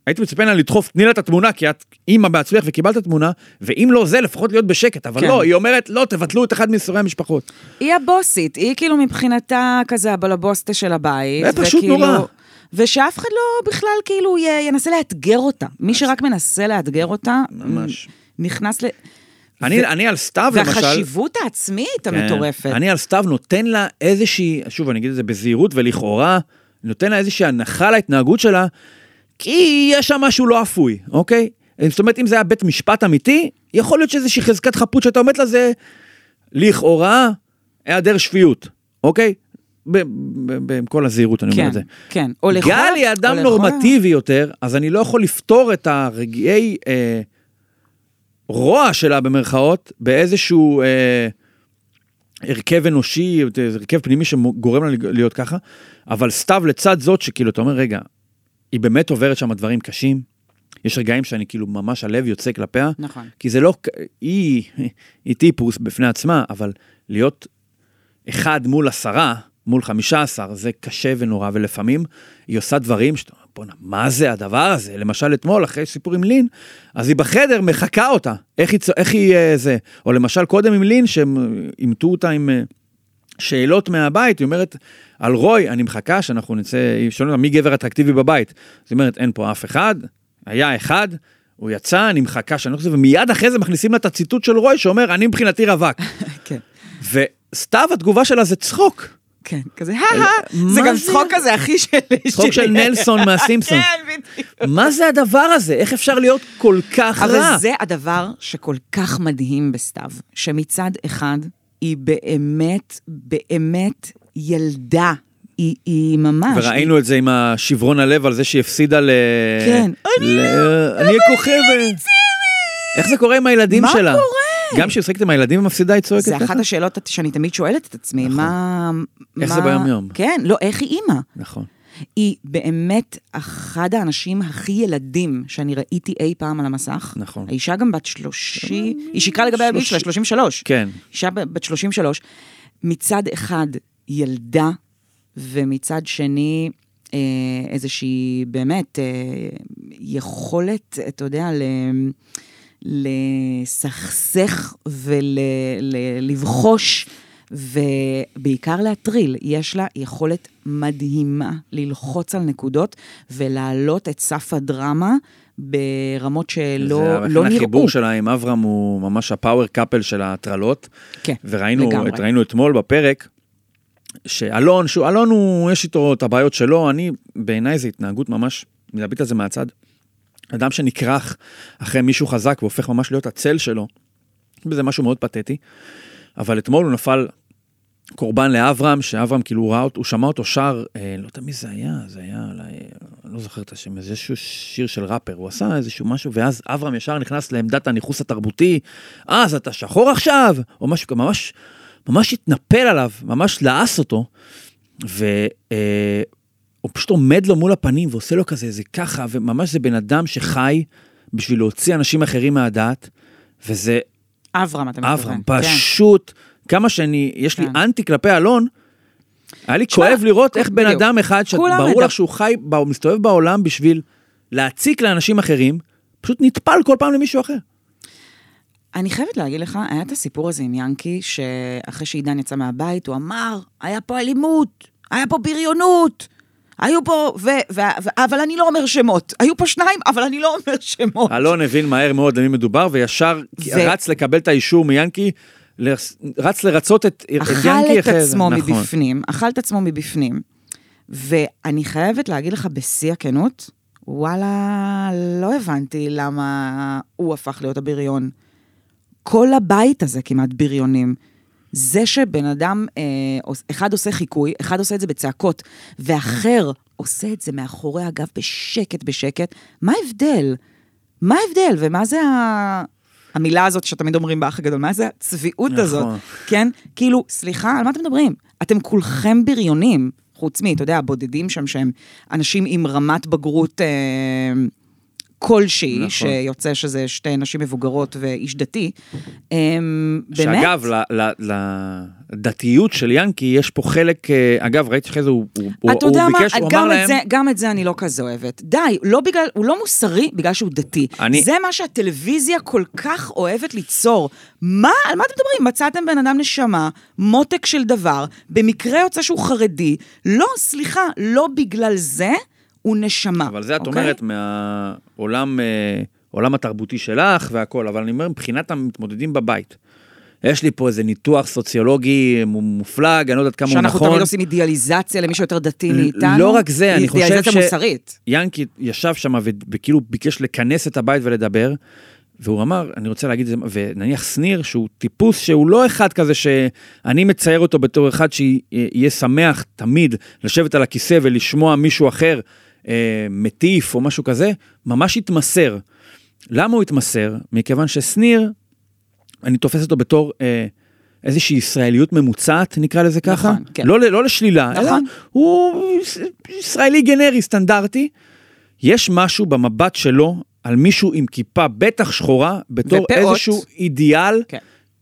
הייתי מצפה לה לדחוף, תני לה את התמונה, כי את אימא בעצמך וקיבלת תמונה, ואם לא זה, לפחות להיות בשקט. אבל כן. לא, היא אומרת, לא, תבטלו את אחד מייסורי המשפחות. היא הבוסית, היא כאילו מבחינתה כזה הבלבוסטה של הבית. זה פשוט וכאילו- נורא. ושאף אחד לא בכלל כאילו י- ינסה לאתגר אותה. מי שרק מנסה לאתגר אותה, ממש. נכנס ל... אני, ו- אני על סתיו, למשל... והחשיבות העצמית כן. המטורפת. אני על סתיו נותן לה איזושהי, שוב, אני אגיד את זה בזהירות ולכאורה, נותן לה איזושהי הנחה להתנהגות שלה, כי יש שם משהו לא אפוי, אוקיי? זאת אומרת, אם זה היה בית משפט אמיתי, יכול להיות שאיזושהי חזקת חפות שאתה עומד לזה, לכאורה, היעדר שפיות, אוקיי? עם כל הזהירות אני אומר כן, את זה. כן. או לכל... גל היא אדם נורמטיבי יותר, אז אני לא יכול לפתור את הרגעי אה, רוע שלה במרכאות באיזשהו אה, הרכב אנושי, הרכב פנימי שגורם לה להיות ככה, אבל סתיו לצד זאת שכאילו אתה אומר רגע, היא באמת עוברת שם דברים קשים, יש רגעים שאני כאילו ממש הלב יוצא כלפיה, נכון. כי זה לא, היא, היא טיפוס בפני עצמה, אבל להיות אחד מול עשרה, מול חמישה עשר, זה קשה ונורא, ולפעמים היא עושה דברים שאתה אומר, בואנה, מה זה הדבר הזה? למשל אתמול, אחרי סיפור עם לין, אז היא בחדר מחקה אותה, איך היא, איך היא אה, זה, או למשל קודם עם לין, שהם אימתו אותה עם אה, שאלות מהבית, היא אומרת, על רוי, אני מחכה שאנחנו נצא, היא שואלת מי גבר אטרקטיבי בבית? היא אומרת, אין פה אף אחד, היה אחד, הוא יצא, אני מחכה שאני לא חושב, ומיד אחרי זה מכניסים לה את הציטוט של רוי, שאומר, אני מבחינתי רווק. כן. וסתיו, התגובה שלה זה צחוק. כן, כזה, הא זה מה גם זה? צחוק כזה, אחי שלי. צחוק של נלסון מהסימפסון. כן, בדיוק. מה זה הדבר הזה? איך אפשר להיות כל כך אבל רע? זה הדבר שכל כך מדהים בסתיו, שמצד אחד היא באמת, באמת ילדה. היא, היא ממש... וראינו את זה עם השברון הלב על זה שהיא הפסידה ל... כן. ל... אני הכוכבת. איך זה קורה עם הילדים מה שלה? קורה? גם כשהיא משחקת עם הילדים ומפסידה היא צועקת זה ככה? אחת השאלות שאני תמיד שואלת את עצמי, מה... איך מה- זה ביום-יום? כן, לא, איך היא אימא? נכון. היא באמת אחד האנשים הכי ילדים שאני ראיתי אי פעם על המסך. נכון. האישה גם בת שלושי, היא שיקרה לגבי הגיל שלה, 33. כן. אישה בת 33. מצד אחד ילדה, ומצד שני אה, איזושהי באמת אה, יכולת, אתה יודע, ל... לסכסך ולבחוש, ובעיקר להטריל. יש לה יכולת מדהימה ללחוץ על נקודות ולהעלות את סף הדרמה ברמות שלא זה- לא נראו. החיבור שלה עם אברהם הוא ממש הפאוור קאפל של ההטרלות. כן, וראינו לגמרי. את, ראינו אתמול בפרק, שאלון, שהוא, אלון הוא, יש איתו את הבעיות שלו, אני, בעיניי זו התנהגות ממש, מלהביט על זה מהצד. אדם שנכרך אחרי מישהו חזק והופך ממש להיות הצל שלו, יש בזה משהו מאוד פתטי. אבל אתמול הוא נפל קורבן לאברהם, שאברהם כאילו הוא ראה אותו, הוא שמע אותו שר, אה, לא יודע מי זה היה, זה היה, אולי, אני לא זוכר את השם, איזה איזשהו שיר של ראפר, הוא עשה איזשהו משהו, ואז אברהם ישר נכנס לעמדת הניכוס התרבותי, אה, אז אתה שחור עכשיו, או משהו ממש, ממש התנפל עליו, ממש לעס אותו, והוא פשוט עומד לו מול הפנים ועושה לו כזה, זה ככה, וממש זה בן אדם שחי בשביל להוציא אנשים אחרים מהדעת, וזה אברהם, אתה מתכוון. אברהם, כן. פשוט, כמה שאני, יש לי כן. אנטי כלפי אלון, היה לי תשמע, כואב לראות איך בן בדיוק. אדם אחד, שברור לך שהוא חי, מסתובב בעולם בשביל להציק לאנשים אחרים, פשוט נטפל כל פעם למישהו אחר. אני חייבת להגיד לך, היה את הסיפור הזה עם ינקי, שאחרי שעידן יצא מהבית, הוא אמר, היה פה אלימות, היה פה בריונות, היו פה, ו, ו, ו, אבל אני לא אומר שמות. היו פה שניים, אבל אני לא אומר שמות. אלון הבין מהר מאוד למי מדובר, וישר ו- רץ לקבל את האישור מיאנקי, רץ לרצות את את אכל ינקי את אחרי זה. עצמו נכון. מבפנים, אכל את עצמו מבפנים. ואני חייבת להגיד לך בשיא הכנות, וואלה, לא הבנתי למה הוא הפך להיות הבריון. כל הבית הזה כמעט בריונים. זה שבן אדם, אה, אחד עושה חיקוי, אחד עושה את זה בצעקות, ואחר עושה את זה מאחורי הגב בשקט בשקט, מה ההבדל? מה ההבדל? ומה זה ה... המילה הזאת שתמיד אומרים באח הגדול, מה זה הצביעות נכון. הזאת? כן? כאילו, סליחה, על מה אתם מדברים? אתם כולכם בריונים, חוץ מ, אתה יודע, הבודדים שם שהם אנשים עם רמת בגרות אה, כלשהי, נכון. שיוצא שזה שתי נשים מבוגרות ואיש דתי. אמ, באמת, שאגב, לדתיות של ינקי יש פה חלק, אה, אגב, ראיתי אחרי זה, הוא, הוא, הוא אתה יודע הוא מה, ביקש, הוא אמר גם להם, את, זה, גם את זה אני לא כזה אוהבת. די, לא בגלל, הוא לא מוסרי בגלל שהוא דתי. אני- זה מה שהטלוויזיה כל כך אוהבת ליצור. מה, על מה אתם מדברים? מצאתם בן אדם נשמה, מותק של דבר, במקרה יוצא שהוא חרדי. לא, סליחה, לא בגלל זה הוא נשמה. אבל זה את אוקיי? אומרת מהעולם אה, עולם התרבותי שלך והכל, אבל אני אומר, מבחינת המתמודדים בבית. יש לי פה איזה ניתוח סוציולוגי מופלג, אני לא יודעת כמה הוא שאנחנו נכון. תמיד עושים אידיאליזציה למישהו יותר דתי מאיתנו. לא רק זה, אני חושב אידיאליזציה ש- מוסרית. ינקי ישב שם וכאילו ביקש לכנס את הבית ולדבר, והוא אמר, אני רוצה להגיד את זה, ונניח שניר, שהוא טיפוס שהוא לא אחד כזה שאני מצייר אותו בתור אחד שיהיה שמח תמיד לשבת על הכיסא ולשמוע מישהו אחר אה, מטיף או משהו כזה, ממש התמסר. למה הוא התמסר? מכיוון ששניר, אני תופס אותו בתור אה, איזושהי ישראליות ממוצעת, נקרא לזה ככה. נכון, כן. לא, לא לשלילה, אלא נכון. הוא יש- ישראלי גנרי, סטנדרטי. יש משהו במבט שלו על מישהו עם כיפה, בטח שחורה, בתור ופאות. איזשהו אידיאל. כן.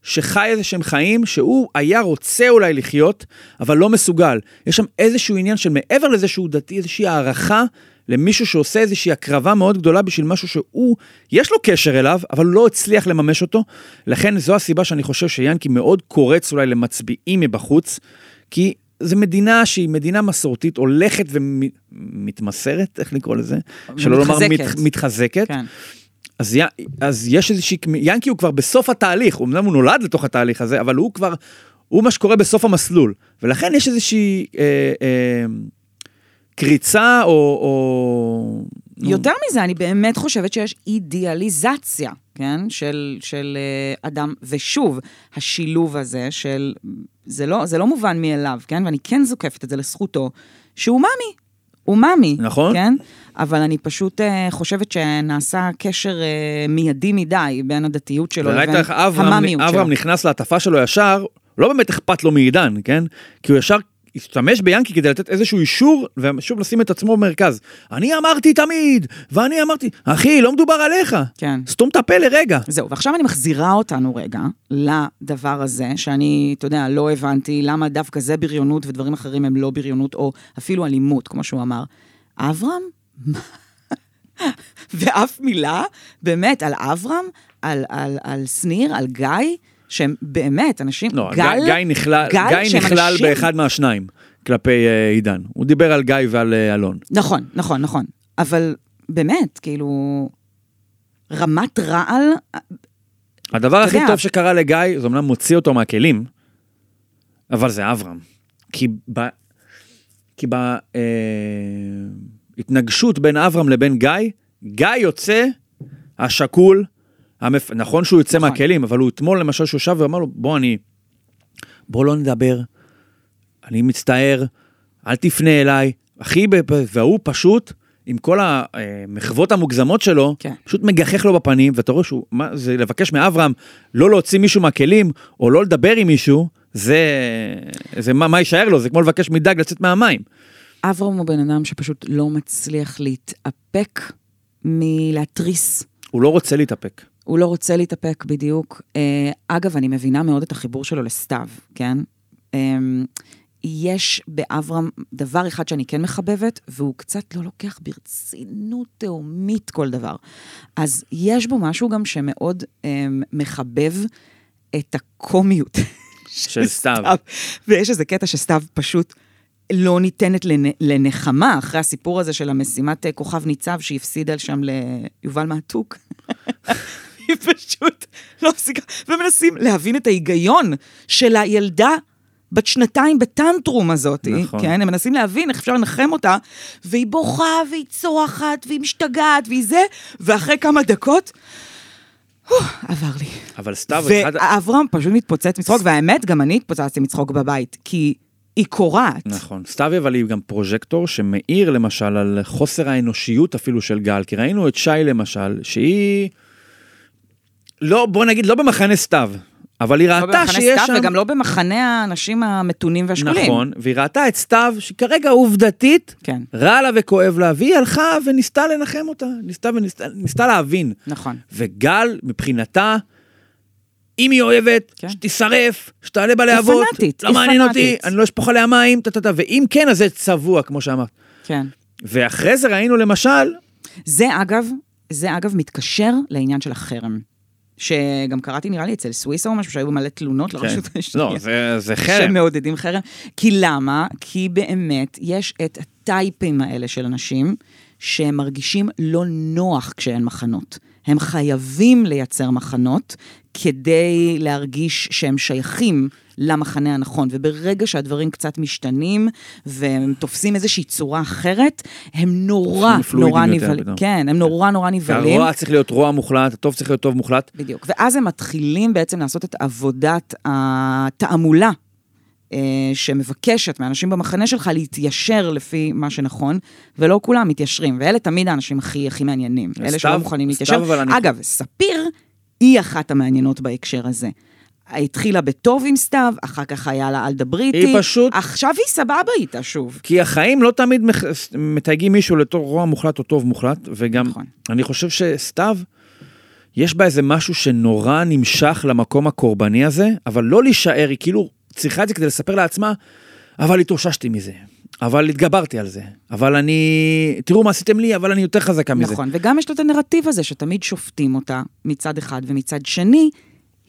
שחי איזה שהם חיים שהוא היה רוצה אולי לחיות, אבל לא מסוגל. יש שם איזשהו עניין של מעבר לזה שהוא דתי, איזושהי הערכה למישהו שעושה איזושהי הקרבה מאוד גדולה בשביל משהו שהוא, יש לו קשר אליו, אבל לא הצליח לממש אותו. לכן זו הסיבה שאני חושב שיאנקי מאוד קורץ אולי למצביעים מבחוץ, כי זו מדינה שהיא מדינה מסורתית, הולכת ומתמסרת, איך לקרוא לזה? שלא לומר מת, מתחזקת. מתחזקת. כן. אז, י... אז יש איזושהי, ינקי הוא כבר בסוף התהליך, אמנם הוא נולד לתוך התהליך הזה, אבל הוא כבר, הוא מה שקורה בסוף המסלול. ולכן יש איזושהי אה, אה, קריצה או... או... נו, יותר מזה, אני באמת חושבת שיש אידיאליזציה, כן? של, של אה, אדם, ושוב, השילוב הזה של, זה לא, זה לא מובן מאליו, כן? ואני כן זוקפת את זה לזכותו, שהוא מאמי. הוא מאמי, נכון. כן? אבל אני פשוט אה, חושבת שנעשה קשר אה, מיידי מדי בין הדתיות שלו לבין המאמיות שלו. אברהם נכנס להטפה שלו ישר, לא באמת אכפת לו מעידן, כן? כי הוא ישר השתמש ביאנקי כדי לתת איזשהו אישור, ושוב לשים את עצמו במרכז. אני אמרתי תמיד, ואני אמרתי, אחי, לא מדובר עליך. כן. סתום את הפה לרגע. זהו, ועכשיו אני מחזירה אותנו רגע לדבר הזה, שאני, אתה יודע, לא הבנתי למה דווקא זה בריונות ודברים אחרים הם לא בריונות, או אפילו אלימות, כמו שהוא אמר. אברהם? ואף מילה, באמת, על אברהם, על, על, על שניר, על גיא, שהם באמת אנשים, לא, גל, גיא, נכלל, גל גיא נכלל אנשים- באחד מהשניים כלפי אה, עידן. הוא דיבר על גיא ועל אה, אלון. נכון, נכון, נכון. אבל באמת, כאילו, רמת רעל, הדבר אתה הכי יודע- טוב שקרה לגיא, זה אומנם מוציא אותו מהכלים, אבל זה אברהם. כי ב... כי בהתנגשות בין אברהם לבין גיא, גיא יוצא השקול, המפ... נכון שהוא יוצא נכון. מהכלים, אבל הוא אתמול למשל שהוא שב ואמר לו, בוא אני, בוא לא נדבר, אני מצטער, אל תפנה אליי, אחי, והוא פשוט, עם כל המחוות המוגזמות שלו, כן. פשוט מגחך לו בפנים, ואתה רואה שהוא, מה, זה לבקש מאברהם לא להוציא מישהו מהכלים, או לא לדבר עם מישהו, זה, זה מה, מה יישאר לו, זה כמו לבקש מדג לצאת מהמים. אברהם הוא בן אדם שפשוט לא מצליח להתאפק מלהתריס. הוא לא רוצה להתאפק. הוא לא רוצה להתאפק בדיוק. אה, אגב, אני מבינה מאוד את החיבור שלו לסתיו, כן? אה, יש באברהם דבר אחד שאני כן מחבבת, והוא קצת לא לוקח ברצינות תהומית כל דבר. אז יש בו משהו גם שמאוד אה, מחבב את הקומיות של סתיו. ויש איזה קטע שסתיו פשוט לא ניתנת לנ- לנחמה, אחרי הסיפור הזה של המשימת אה, כוכב ניצב שהיא הפסידה שם ליובל מעתוק. היא פשוט לא הפסיקה, ומנסים להבין את ההיגיון של הילדה בת שנתיים בטנטרום הזאת, נכון. כן? הם מנסים להבין איך אפשר לנחם אותה, והיא בוכה, והיא צורחת, והיא משתגעת, והיא זה, ואחרי כמה דקות, עבר לי. אבל סתיו, אחד... ואברהם פשוט מתפוצץ מצחוק, והאמת, גם אני התפוצצתי מצחוק בבית, כי היא קורעת. נכון. סתיו אבל היא גם פרוז'קטור שמאיר למשל על חוסר האנושיות אפילו של גל, כי ראינו את שי למשל, שהיא... לא, בוא נגיד, לא במחנה סתיו, אבל היא לא ראתה במחנה שיש סתיו שם... וגם לא במחנה האנשים המתונים והשקולים. נכון, והיא ראתה את סתיו, שכרגע עובדתית, כן, רע לה וכואב לה, והיא הלכה וניסתה לנחם אותה, ניסתה וניסתה ניסתה להבין. נכון. וגל, מבחינתה, אם היא אוהבת, כן. שתישרף, שתעלה בלהבות, פנאטית, לא היא מעניין אותי, פנאטית. אני לא אשפוך עליה מים, טה-טה-טה, ואם כן, אז זה צבוע, כמו שאמרת. כן. ואחרי זה ראינו למשל, זה אגב, זה אגב מתקשר לעניין של החרם. שגם קראתי נראה לי אצל סוויסה או משהו שהיו מלא תלונות לרשות השנייה. לא, זה, זה חרם. שמעודדים חרם. כי למה? כי באמת יש את הטייפים האלה של אנשים שהם מרגישים לא נוח כשאין מחנות. הם חייבים לייצר מחנות כדי להרגיש שהם שייכים למחנה הנכון, וברגע שהדברים קצת משתנים והם תופסים איזושהי צורה אחרת, הם נורא נורא נבהלים. כן, הם נורא נורא נבהלים. הרוע צריך להיות רוע מוחלט, הטוב צריך להיות טוב מוחלט. בדיוק. ואז הם מתחילים בעצם לעשות את עבודת התעמולה אה, שמבקשת מאנשים במחנה שלך להתיישר לפי מה שנכון, ולא כולם מתיישרים. ואלה תמיד האנשים הכי הכי מעניינים. אלה שלא מוכנים להתיישר. אגב, ספיר היא אחת המעניינות בהקשר הזה. התחילה בטוב עם סתיו, אחר כך היה לה אל דברי איתי. היא פשוט- עכשיו היא סבבה איתה שוב. כי החיים לא תמיד מח- מתייגים מישהו לתור רוע מוחלט או טוב מוחלט, וגם נכון. אני חושב שסתיו, יש בה איזה משהו שנורא נמשך למקום הקורבני הזה, אבל לא להישאר, היא כאילו צריכה את זה כדי לספר לעצמה, אבל התאוששתי מזה, אבל התגברתי על זה, אבל אני, תראו מה עשיתם לי, אבל אני יותר חזקה מזה. נכון, וגם יש לו את הנרטיב הזה שתמיד שופטים אותה מצד אחד, ומצד שני,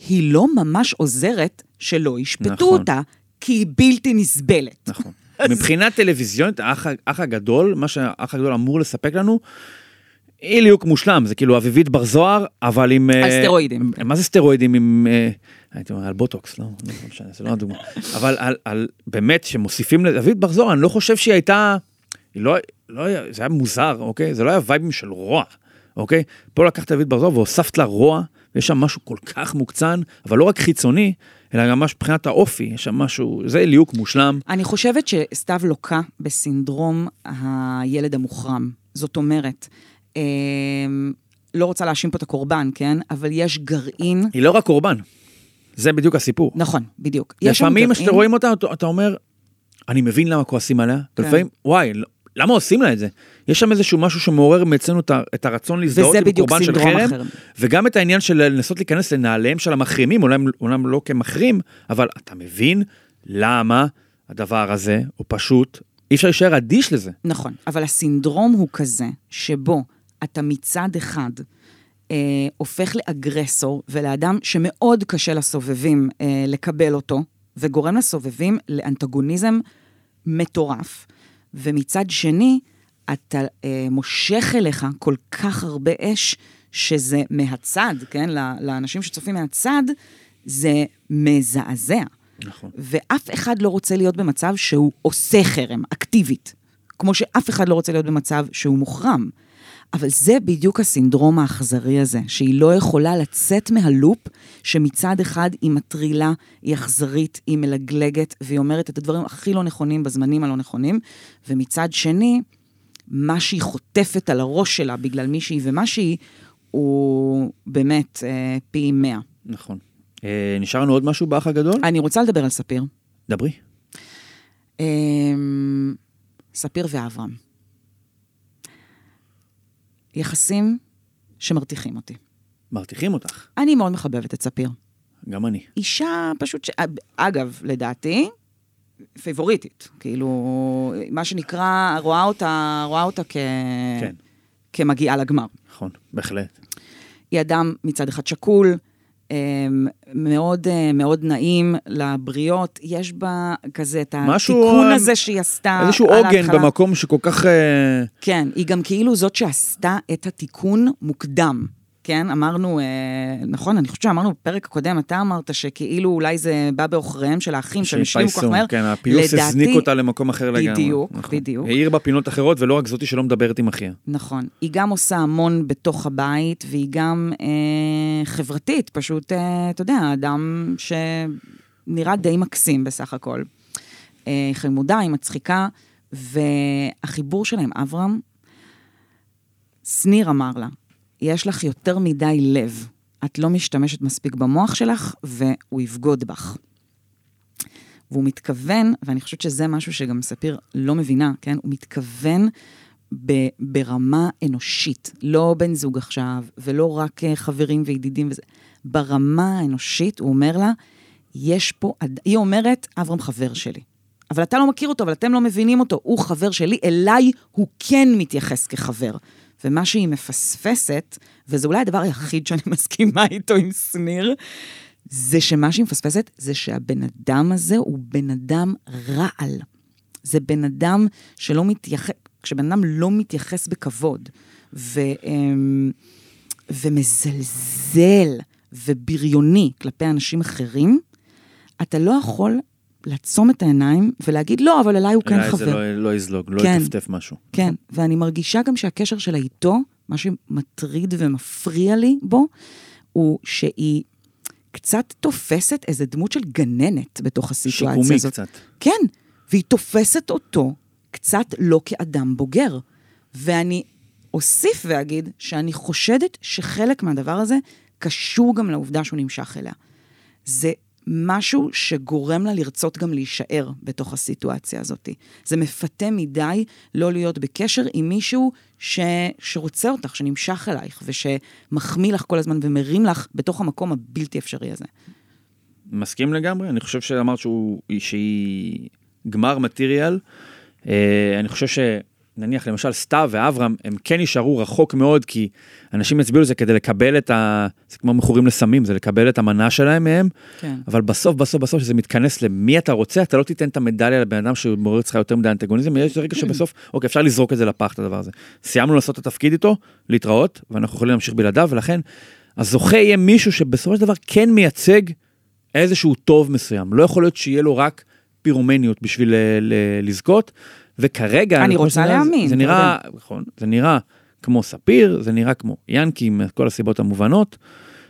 היא לא ממש עוזרת שלא ישפטו נכון. אותה, כי היא בלתי נסבלת. נכון. מבחינה טלוויזיונית, האח, האח הגדול, מה שהאח הגדול אמור לספק לנו, היא ליהוק מושלם, זה כאילו אביבית בר זוהר, אבל עם... על אה, סטרואידים. מה זה סטרואידים עם... אה, הייתי אומר על בוטוקס, לא, לא משנה, זה לא הדוגמה. אבל על, על באמת, שמוסיפים לאביבית בר זוהר, אני לא חושב שהיא הייתה... היא לא, לא היה, זה היה מוזר, אוקיי? זה לא היה וייבים של רוע, אוקיי? פה לקחת את אביבית בר זוהר והוספת לה רוע, ויש שם משהו כל כך מוקצן, אבל לא רק חיצוני, אלא גם ממש מבחינת האופי, יש שם משהו, זה ליהוק מושלם. אני חושבת שסתיו לוקה בסינדרום הילד המוחרם. זאת אומרת, אה, לא רוצה להאשים פה את הקורבן, כן? אבל יש גרעין... היא לא רק קורבן, זה בדיוק הסיפור. נכון, בדיוק. לפעמים כשאתם רואים אותה, אתה, אתה אומר, אני מבין למה כועסים עליה, כן. ולפעמים, וואי, לא- למה עושים לה את זה? יש שם איזשהו משהו שמעורר אצלנו את הרצון להזדהות עם קורבן של חרם, החרם. וגם את העניין של לנסות להיכנס לנעליהם של המחרימים, אולי אומנם לא כמחרים, אבל אתה מבין למה הדבר הזה הוא פשוט, אי אפשר להישאר אדיש לזה. נכון, אבל הסינדרום הוא כזה, שבו אתה מצד אחד אה, הופך לאגרסור ולאדם שמאוד קשה לסובבים אה, לקבל אותו, וגורם לסובבים לאנטגוניזם מטורף, ומצד שני, אתה אה, מושך אליך כל כך הרבה אש, שזה מהצד, כן? לאנשים שצופים מהצד, זה מזעזע. נכון. ואף אחד לא רוצה להיות במצב שהוא עושה חרם, אקטיבית. כמו שאף אחד לא רוצה להיות במצב שהוא מוחרם. אבל זה בדיוק הסינדרום האכזרי הזה, שהיא לא יכולה לצאת מהלופ, שמצד אחד היא מטרילה, היא אכזרית, היא מלגלגת, והיא אומרת את הדברים הכי לא נכונים בזמנים הלא נכונים, ומצד שני, מה שהיא חוטפת על הראש שלה בגלל מי שהיא ומה שהיא, הוא באמת אה, פי מאה. נכון. אה, נשאר לנו עוד משהו באח הגדול? אני רוצה לדבר על ספיר. דברי. אמ, ספיר ואברהם. יחסים שמרתיחים אותי. מרתיחים אותך. אני מאוד מחבבת את ספיר. גם אני. אישה פשוט, ש... אגב, לדעתי, פייבוריטית. כאילו, מה שנקרא, רואה אותה, רואה אותה כ... כן. כמגיעה לגמר. נכון, בהחלט. היא אדם מצד אחד שקול, מאוד, אה, מאוד נעים לבריות, יש בה כזה את התיקון הזה שהיא עשתה איזשהו על עוגן ההתחלה. במקום שכל כך... אה, כן, היא גם כאילו זאת שעשתה את התיקון מוקדם. כן, אמרנו, אה, נכון, אני חושבת שאמרנו בפרק הקודם, אתה אמרת שכאילו אולי זה בא בעוכריהם של האחים, שהם השלימו כל כך מהר. כן, הפיוס לדעתי- הזניק אותה למקום אחר לגמרי. בדיוק, נכון. בדיוק. העיר בה פינות אחרות, ולא רק זאתי שלא מדברת עם אחיה. נכון. היא גם עושה המון בתוך הבית, והיא גם אה, חברתית, פשוט, אה, אתה יודע, אדם שנראה די מקסים בסך הכל. אה, חמודה, היא מצחיקה, והחיבור שלה עם אברהם, שניר אמר לה, יש לך יותר מדי לב את לא משתמשת מספיק במוח שלך, והוא יבגוד בך. והוא מתכוון, ואני חושבת שזה משהו שגם ספיר לא מבינה, כן? הוא מתכוון ב- ברמה אנושית, לא בן זוג עכשיו, ולא רק אה, חברים וידידים וזה. ברמה האנושית, הוא אומר לה, יש פה, היא אומרת, אברהם חבר שלי. אבל אתה לא מכיר אותו, אבל אתם לא מבינים אותו, הוא חבר שלי, אליי הוא כן מתייחס כחבר. ומה שהיא מפספסת, וזה אולי הדבר היחיד שאני מסכימה איתו עם שניר, זה שמה שהיא מפספסת, זה שהבן אדם הזה הוא בן אדם רעל. זה בן אדם שלא מתייחס, כשבן אדם לא מתייחס בכבוד, ו, אמ, ומזלזל ובריוני כלפי אנשים אחרים, אתה לא יכול לעצום את העיניים ולהגיד, לא, אבל אליי הוא כן אולי חבר. זה לא, לא יזלוג, לא כן. יטפטף משהו. כן, ואני מרגישה גם שהקשר שלה איתו, מה שמטריד ומפריע לי בו, הוא שהיא קצת תופסת איזה דמות של גננת בתוך הסיטואציה שיקומי הזאת. קצת. כן, והיא תופסת אותו קצת לא כאדם בוגר. ואני אוסיף ואגיד שאני חושדת שחלק מהדבר הזה קשור גם לעובדה שהוא נמשך אליה. זה משהו שגורם לה לרצות גם להישאר בתוך הסיטואציה הזאת. זה מפתה מדי לא להיות בקשר עם מישהו ש... שרוצה אותך, שנמשך אלייך, ושמחמיא לך כל הזמן ומרים לך בתוך המקום הבלתי אפשרי הזה. מסכים לגמרי, אני חושב שאמרת שהוא, שהיא גמר מטריאל. אה, אני חושב שנניח למשל סתיו ואברהם, הם כן יישארו רחוק מאוד, כי אנשים יצביעו לזה כדי לקבל את ה... זה כמו מכורים לסמים, זה לקבל את המנה שלהם מהם, כן. אבל בסוף, בסוף, בסוף, כשזה מתכנס למי אתה רוצה, אתה לא תיתן את המדליה לבן אדם שמעורר אצלך יותר מדי אנטגוניזם, יש רגע שבסוף, אוקיי, אפשר לזרוק את זה לפח, את הדבר הזה. סיימנו לעשות את התפקיד איתו, להתראות, ואנחנו יכולים להמשיך בלעדיו, ולכן, הזוכה יהיה מישהו שבסופו של דבר כן מייצג איזשהו טוב מסוים. לא יכול להיות שיהיה לו רק פירומניות בשביל ל- ל- לזכות, וכרגע... אני רוצה שזה- להאמין, זה נראה, נכון, זה נראה כמו ספיר, זה נראה כמו ינקי, מכל הסיבות המובנות.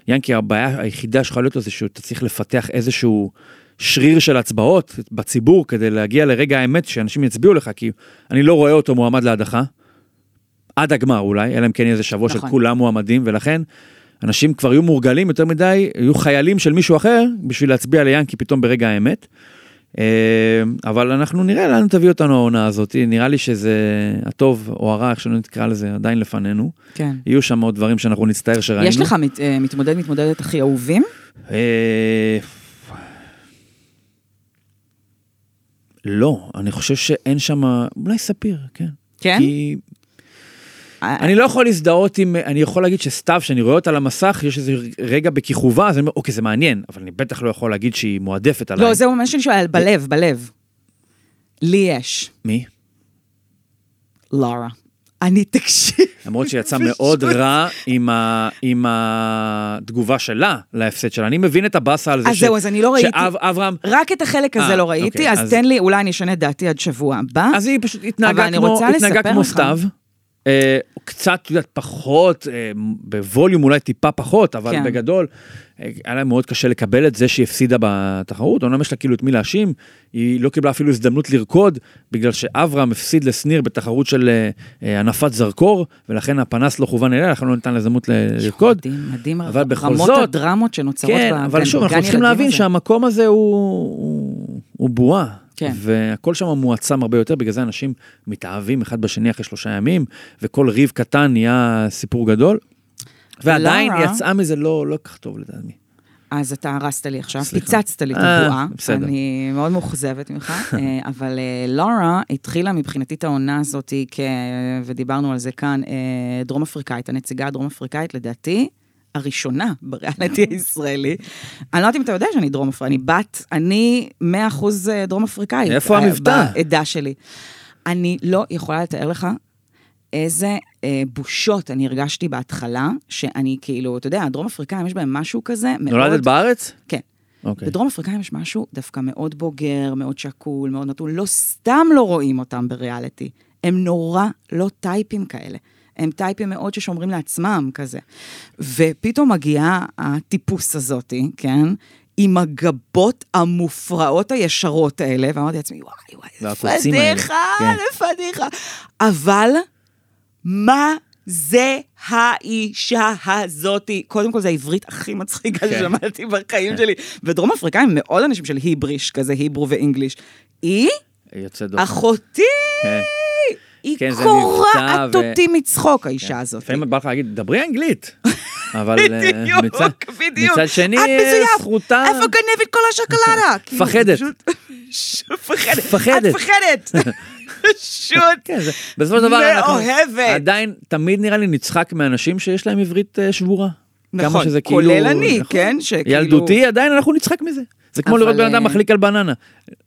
ינקי, הבעיה היחידה שיכולה להיות לו זה שאתה צריך לפתח איזשהו שריר של הצבעות בציבור כדי להגיע לרגע האמת שאנשים יצביעו לך, כי אני לא רואה אותו מועמד להדחה. עד הגמר אולי, אלא אם כן יהיה איזה שבוע של נכון. כולם מועמדים, ולכן אנשים כבר יהיו מורגלים יותר מדי, יהיו חיילים של מישהו אחר בשביל להצביע ליאנקי פתאום ברגע האמת. אה, אבל אנחנו נראה לאן תביא אותנו העונה הזאת, נראה לי שזה הטוב או הרע, איך שלא נקרא לזה, עדיין לפנינו. כן. יהיו שם עוד דברים שאנחנו נצטער שראינו. יש לך מת, אה, מתמודד, מתמודדת הכי אהובים? אה, לא, אני חושב שאין שם, אולי ספיר, כן. כן? כי אני לא יכול להזדהות עם, אני יכול להגיד שסתיו, שאני רואה אותה על המסך, יש איזה רגע בכיכובה, אז אני אומר, אוקיי, זה מעניין, אבל אני בטח לא יכול להגיד שהיא מועדפת עליי. לא, זהו מה שאני שואלת, בלב, בלב. לי יש. מי? לארה. אני, תקשיב. למרות שיצא מאוד רע עם, ה, עם התגובה שלה להפסד שלה. אני מבין את הבאסה על זה אז זהו, אז אני לא ראיתי. שאברהם, רק את החלק הזה אה, לא ראיתי, אוקיי, אז אז- תן לי, אולי אני אשנה את דעתי עד שבוע הבא. אז היא פשוט התנהגה אני כמו, התנהגה כמו. סתיו. אה, קצת, את יודעת, פחות, אה, בווליום אולי טיפה פחות, אבל כן. בגדול, אה, היה להם מאוד קשה לקבל את זה שהיא הפסידה בתחרות. אומנם יש לה כאילו את מי להאשים, היא לא קיבלה אפילו הזדמנות לרקוד, בגלל שאברהם הפסיד לשניר בתחרות של אה, אה, הנפת זרקור, ולכן הפנס לא כוון אליה, לכן לא ניתן לה הזדמנות לרקוד. מדהים, מדהים, אבל בכל רמות זאת- הדרמות שנוצרות כן, ב- אבל כן, שוב, אנחנו בגן צריכים ילדים להבין הזה. שהמקום הזה הוא, הוא, הוא בועה. כן. והכל שם מועצם הרבה יותר, בגלל זה אנשים מתאהבים אחד בשני אחרי שלושה ימים, וכל ריב קטן נהיה סיפור גדול. ועדיין לרה- יצאה מזה לא לא כך טוב לדעתי. אז אתה הרסת לי עכשיו, סליחה. פיצצת לי את אה, הבועה. בסדר. אני מאוד מאוכזבת ממך, אה, אבל אה, לורה התחילה מבחינתי את העונה הזאת, כ... ודיברנו על זה כאן, דרום אפריקאית, הנציגה הדרום אפריקאית, לדעתי, הראשונה בריאליטי הישראלי. אני לא יודעת אם אתה יודע שאני דרום אפריקאית, אני בת, אני 100% דרום אפריקאית. איפה אה, המבטא? בעדה שלי. אני לא יכולה לתאר לך איזה אה, בושות אני הרגשתי בהתחלה, שאני כאילו, אתה יודע, הדרום אפריקאים יש בהם משהו כזה מאוד... נולדת בארץ? כן. אוקיי. בדרום אפריקאים יש משהו דווקא מאוד בוגר, מאוד שקול, מאוד נתון. לא סתם לא רואים אותם בריאליטי. הם נורא לא טייפים כאלה. הם טייפים מאוד ששומרים לעצמם כזה. ופתאום מגיעה הטיפוס הזאתי, כן? עם הגבות המופרעות הישרות האלה, ואמרתי לעצמי, וואי, וואי, איזה והקוצים האלה, פדיחה, כן. אבל, מה זה האישה הזאתי. קודם כל, זו העברית הכי מצחיקה כן. ששמעתי בחיים שלי. ודרום אפריקאים מאוד אנשים של היבריש, כזה היברו ואנגליש. היא יוצא דופן. אחותי! כן. היא כן, קורעת ו- אותי מצחוק, האישה הזאת. לפעמים בא לך להגיד, דברי אנגלית. אבל אה, בדיוק, מצד- בדיוק. מצד שני. זכותה... איפה גנבת כל? כאילו, מפחדת. פשוט- ש- מפחדת. מפחדת. את מפחדת. פשוט כן, בסופו של דבר אנחנו. עדיין תמיד נראה לי נצחק מאנשים שיש להם עברית אה, שבורה. כמה נכון, שזה כאילו- כולל אני, נכון. כן? שכאילו- ילדותי עדיין אנחנו נצחק מזה. זה כמו אבל, לראות בן אדם אה, מחליק על בננה.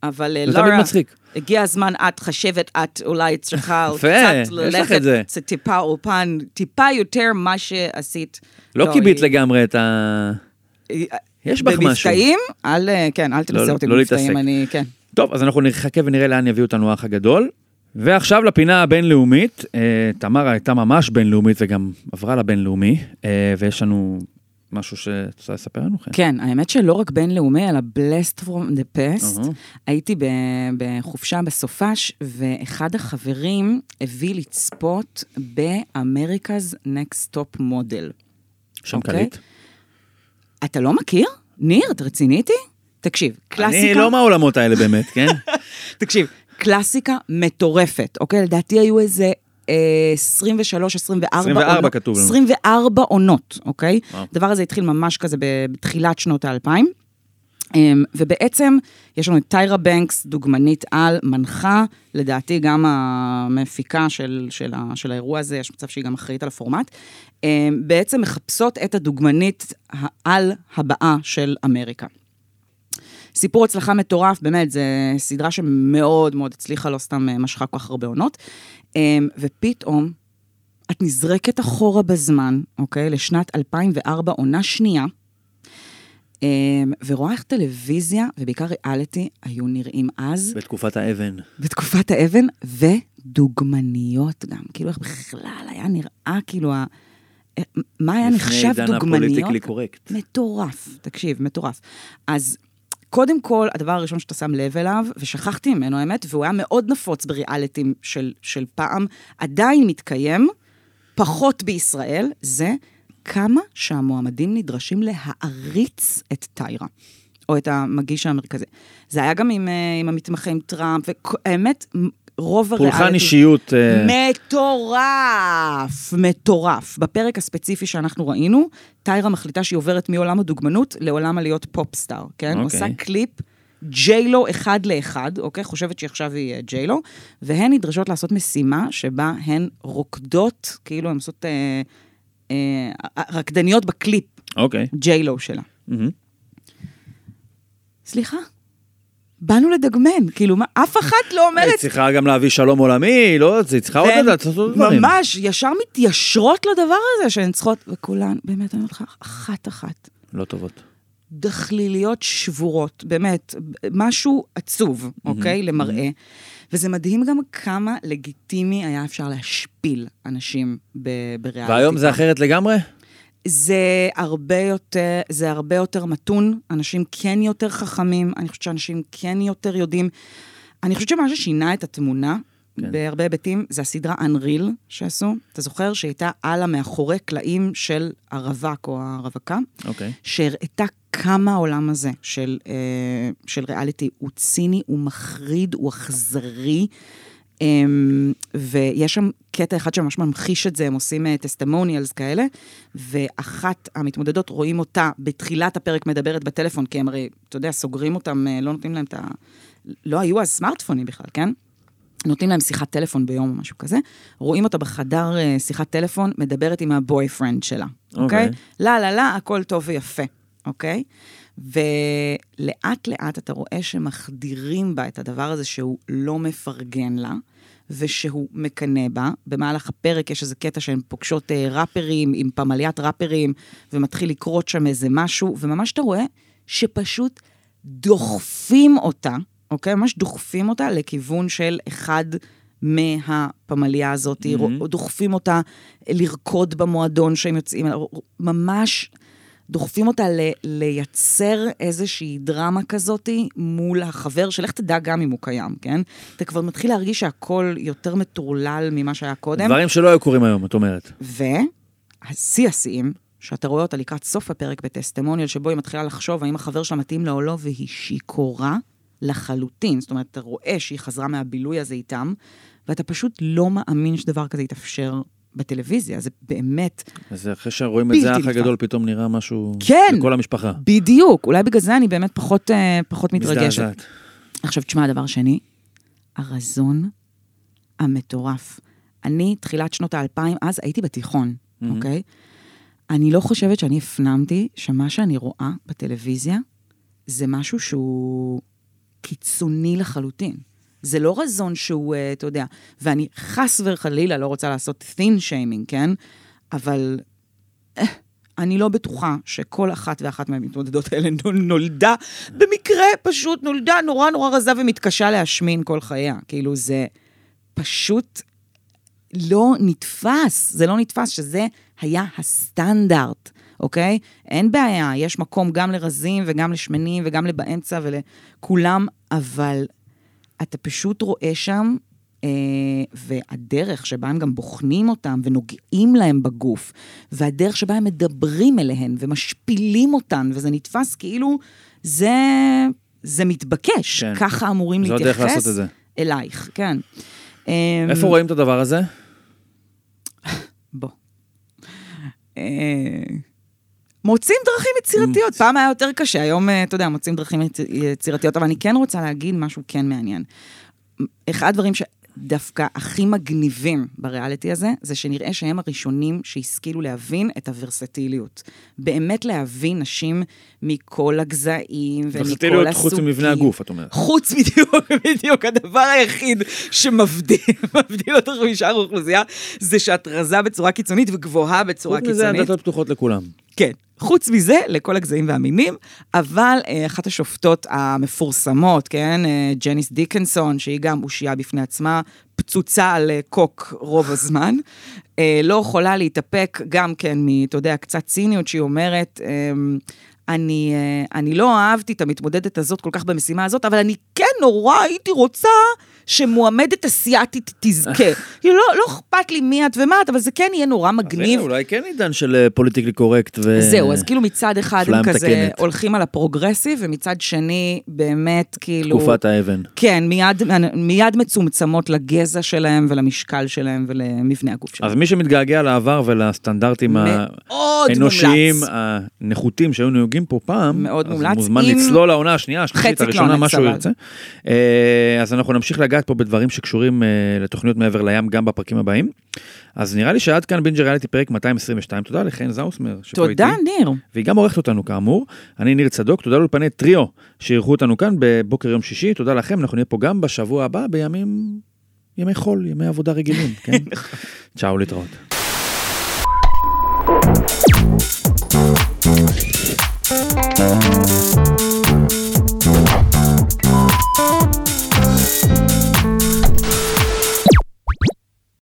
אבל אה, זה תמיד לורה, מצחיק. הגיע הזמן, את חשבת, את אולי צריכה קצת ללכת, זה. טיפה אולפן, טיפה יותר מה שעשית. לא קיבית היא- לגמרי את ה... יש בך משהו. במבטאים, אל, אה, כן, אל תנסה לא- אותי לא במבטאים. אני, כן. טוב, אז אנחנו נחכה ונראה לאן יביאו אותנו האח הגדול. ועכשיו לפינה הבינלאומית. אה, תמרה הייתה ממש בינלאומית וגם עברה לבינלאומי, אה, ויש לנו משהו שאת רוצה לספר לנו? כן. כן, האמת שלא רק בינלאומי, אלא blast from the past. אהה. הייתי ב- בחופשה בסופש, ואחד החברים הביא לצפות ב America's Next Top Model. שם אוקיי. קליט. אתה לא מכיר? ניר, אתה רציני איתי? תקשיב, קלאסיקה... אני לא מהעולמות האלה באמת, כן? תקשיב, קלאסיקה מטורפת, אוקיי? לדעתי היו איזה... אה, 23, 24 24 עונות. כתוב לנו. 24 עונות, אוקיי? וואו. הדבר הזה התחיל ממש כזה בתחילת שנות האלפיים. אמ, ובעצם יש לנו את טיירה בנקס, דוגמנית על, מנחה, לדעתי גם המפיקה של, של, ה, של האירוע הזה, יש מצב שהיא גם אחראית על הפורמט. אמ, בעצם מחפשות את הדוגמנית העל הבאה של אמריקה. סיפור הצלחה מטורף, באמת, זו סדרה שמאוד מאוד הצליחה, לא סתם אה, משכה כל כך הרבה עונות. אמ, ופתאום, את נזרקת אחורה בזמן, אוקיי? לשנת 2004, עונה שנייה, אמ, ורואה איך טלוויזיה, ובעיקר ריאליטי, היו נראים אז, בתקופת האבן. בתקופת האבן, ודוגמניות גם. כאילו, איך בכלל היה נראה, כאילו, ה... אה, מה היה נחשב לפני עידן דוגמניות? הפוליטיקלי קורקט. מטורף, תקשיב, מטורף. אז קודם כל, הדבר הראשון שאתה שם לב אליו, ושכחתי ממנו, האמת, והוא היה מאוד נפוץ בריאליטים של, של פעם, עדיין מתקיים, פחות בישראל, זה כמה שהמועמדים נדרשים להעריץ את טיירה, או את המגיש המרכזי. זה היה גם עם, אה, עם המתמחה עם טראמפ, והאמת, רוב הריאליטים... פולחן אישיות. אה, מטורף, מטורף. בפרק הספציפי שאנחנו ראינו, טיירה מחליטה שהיא עוברת מעולם הדוגמנות לעולם הלהיות pop star, כן? אוקיי. עושה קליפ ג'יילו אחד לאחד, אוקיי? חושבת שעכשיו היא אה, ג'יילו, והן נדרשות לעשות משימה שבה הן רוקדות, כאילו הן עושות אה, אה, רקדניות בקליפ, אוקיי. ג'יילו שלה. מהמם. סליחה, באנו לדגמן, כאילו, מה, אף אחת לא אומרת... היא צריכה גם להביא שלום עולמי, לא, היא צריכה עוד לדעת לעשות דברים. ממש, ישר מתיישרות לדבר הזה שהן צריכות, וכולן, באמת, אני אומרת לך, אחת-אחת. לא טובות. דחליליות שבורות, באמת, משהו עצוב, אוקיי? למראה. וזה מדהים גם כמה לגיטימי היה אפשר להשפיל אנשים ב- בריאליטי. והיום זה אחרת לגמרי? זה הרבה יותר, זה הרבה יותר מתון, אנשים כן יותר חכמים, אני חושבת שאנשים כן יותר יודעים. אני חושבת שמה ששינה את התמונה, כן. בהרבה היבטים, זה הסדרה Unreal שעשו. אתה זוכר שהייתה על המאחורי קלעים של הרווק או הרווקה, אוקיי. שהראתה כמה העולם הזה של, אה, של ריאליטי הוא ציני, הוא מחריד, הוא אכזרי. Um, ויש שם קטע אחד שממש ממחיש את זה, הם עושים טסטמוניאלס כאלה, ואחת המתמודדות, רואים אותה בתחילת הפרק מדברת בטלפון, כי הם הרי, אתה יודע, סוגרים אותם, אה, לא נותנים להם את ה... לא היו אז סמארטפונים בכלל, כן? נותנים להם שיחת טלפון ביום או משהו כזה, רואים אותה בחדר אה, שיחת טלפון, מדברת עם הבוי-פרנד שלה, אוקיי. אוקיי? לא, לא, לא, הכל טוב ויפה, אוקיי? ולאט לאט אתה רואה שמחדירים בה את הדבר הזה שהוא לא מפרגן לה, ושהוא מקנא בה. במהלך הפרק יש איזה קטע שהן פוגשות אה, ראפרים עם פמליית ראפרים, ומתחיל לקרות שם איזה משהו, וממש אתה רואה שפשוט דוחפים אותה, אוקיי? ממש דוחפים אותה לכיוון של אחד מהפמליה הזאת, mm-hmm. דוחפים אותה לרקוד במועדון שהם יוצאים, ממש דוחפים אותה ל- לייצר איזושהי דרמה כזאתי מול החבר, שלך תדע גם אם הוא קיים, כן? אתה כבר מתחיל להרגיש שהכל יותר מטורלל ממה שהיה קודם. דברים שלא היו קורים היום, את אומרת. והשיא השיאים, שאתה רואה אותה לקראת סוף הפרק בטסטימוניאל, שבו היא מתחילה לחשוב האם החבר שלה מתאים לה או לא, והיא שיכורה לחלוטין. זאת אומרת, אתה רואה שהיא חזרה מהבילוי הזה איתם, ואתה פשוט לא מאמין שדבר כזה יתאפשר בטלוויזיה. זה באמת, אז אחרי שרואים את זה, האח. הגדול פתאום נראה משהו... כן. לכל המשפחה. בדיוק. אולי בגלל זה אני באמת פחות, אה, פחות מתרגשת. מזדעזעת. עכשיו, תשמע, הדבר שני, הרזון המטורף. אני, תחילת שנות האלפיים, אז הייתי בתיכון, מהמם. אוקיי? אני לא חושבת שאני הפנמתי שמה שאני רואה בטלוויזיה זה משהו שהוא קיצוני לחלוטין. זה לא רזון שהוא, אה, אתה יודע, ואני חס וחלילה לא רוצה לעשות thin shaming, כן? אבל אה, אני לא בטוחה שכל אחת ואחת מהמתמודדות האלה נול- נולדה, במקרה פשוט נולדה נורא נורא רזה ומתקשה להשמין כל חייה. כאילו, זה פשוט לא נתפס, זה לא נתפס שזה היה הסטנדרט, אוקיי? אין בעיה, יש מקום גם לרזים וגם לשמנים וגם לבאמצע ולכולם, אבל אתה פשוט רואה שם, אה, והדרך שבה הם גם בוחנים אותם ונוגעים להם בגוף, והדרך שבה הם מדברים אליהן ומשפילים אותן, וזה נתפס כאילו זה, זה מתבקש, כן. ככה אמורים להתייחס הדרך לעשות את זה. אלייך, כן. איפה רואים את הדבר הזה? בוא. מוצאים דרכים יצירתיות. פעם היה יותר קשה, היום, אה, אתה יודע, מוצאים דרכים יצ- יצירתיות, אבל אני כן רוצה להגיד משהו כן מעניין. אחד הדברים שדווקא הכי מגניבים בריאליטי הזה, זה שנראה שהם הראשונים שהשכילו להבין את הוורסטיליות. באמת להבין נשים מכל הגזעים ומכל הסוגים. ורסטיליות חוץ ממבנה הגוף, את אומרת. חוץ בדיוק, בדיוק, הדבר היחיד שמבדיל מבדיל אותך משאר האוכלוסייה, זה שאת רזה בצורה קיצונית וגבוהה בצורה חוץ מזה, קיצונית. הדלתות פתוחות לכולם. כן. חוץ מזה, לכל הגזעים והמינים, אבל אה, אחת השופטות המפורסמות, כן, אה, ג'ניס דיקנסון, שהיא גם אושייה בפני עצמה, פצוצה על אה, קוק רוב הזמן, אה, לא יכולה להתאפק גם כן אתה יודע, קצת ציניות, שהיא אומרת, אה, אני, אה, אני לא אהבתי את המתמודדת הזאת כל כך במשימה הזאת, אבל אני כן נורא הייתי רוצה שמועמדת אסיאתית תזכה. כאילו, לא, לא אכפת לי מי את ומה את, אבל זה כן יהיה נורא אז מגניב. אולי כן עידן של politically correct ו... זהו, אז כאילו מצד אחד הם כזה. הולכים על הפרוגרסיב, ומצד שני, באמת, כאילו... תקופת האבן. כן, מיד, מיד מצומצמות לגזע שלהם ולמשקל שלהם ולמבנה הגוף שלהם. אז מי שמתגעגע לעבר ולסטנדרטים האנושיים. הנחותים שהיו נהוגים פה פעם, מאוד אז מומלץ. מוזמן עם לצלול לעונה השנייה, השלישית, הראשונה, משהו אבל. ירצה. אה, אז אנחנו נמשיך לגעת פה בדברים שקשורים אה, לתוכניות מעבר לים גם בפרקים הבאים. אז נראה לי שעד כאן בינג'ריאליטי פרק 222, תודה לחן זאוסמר. שפה תודה, איתי. ניר. והיא גם עורכת אותנו כאמור. אני ניר צדוק, תודה לאולפני טריו שאירחו אותנו כאן בבוקר יום שישי, תודה לכם, אנחנו נהיה פה גם בשבוע הבא בימים, ימי חול, ימי עבודה רגילים, כן? צ'או להתראות. Thank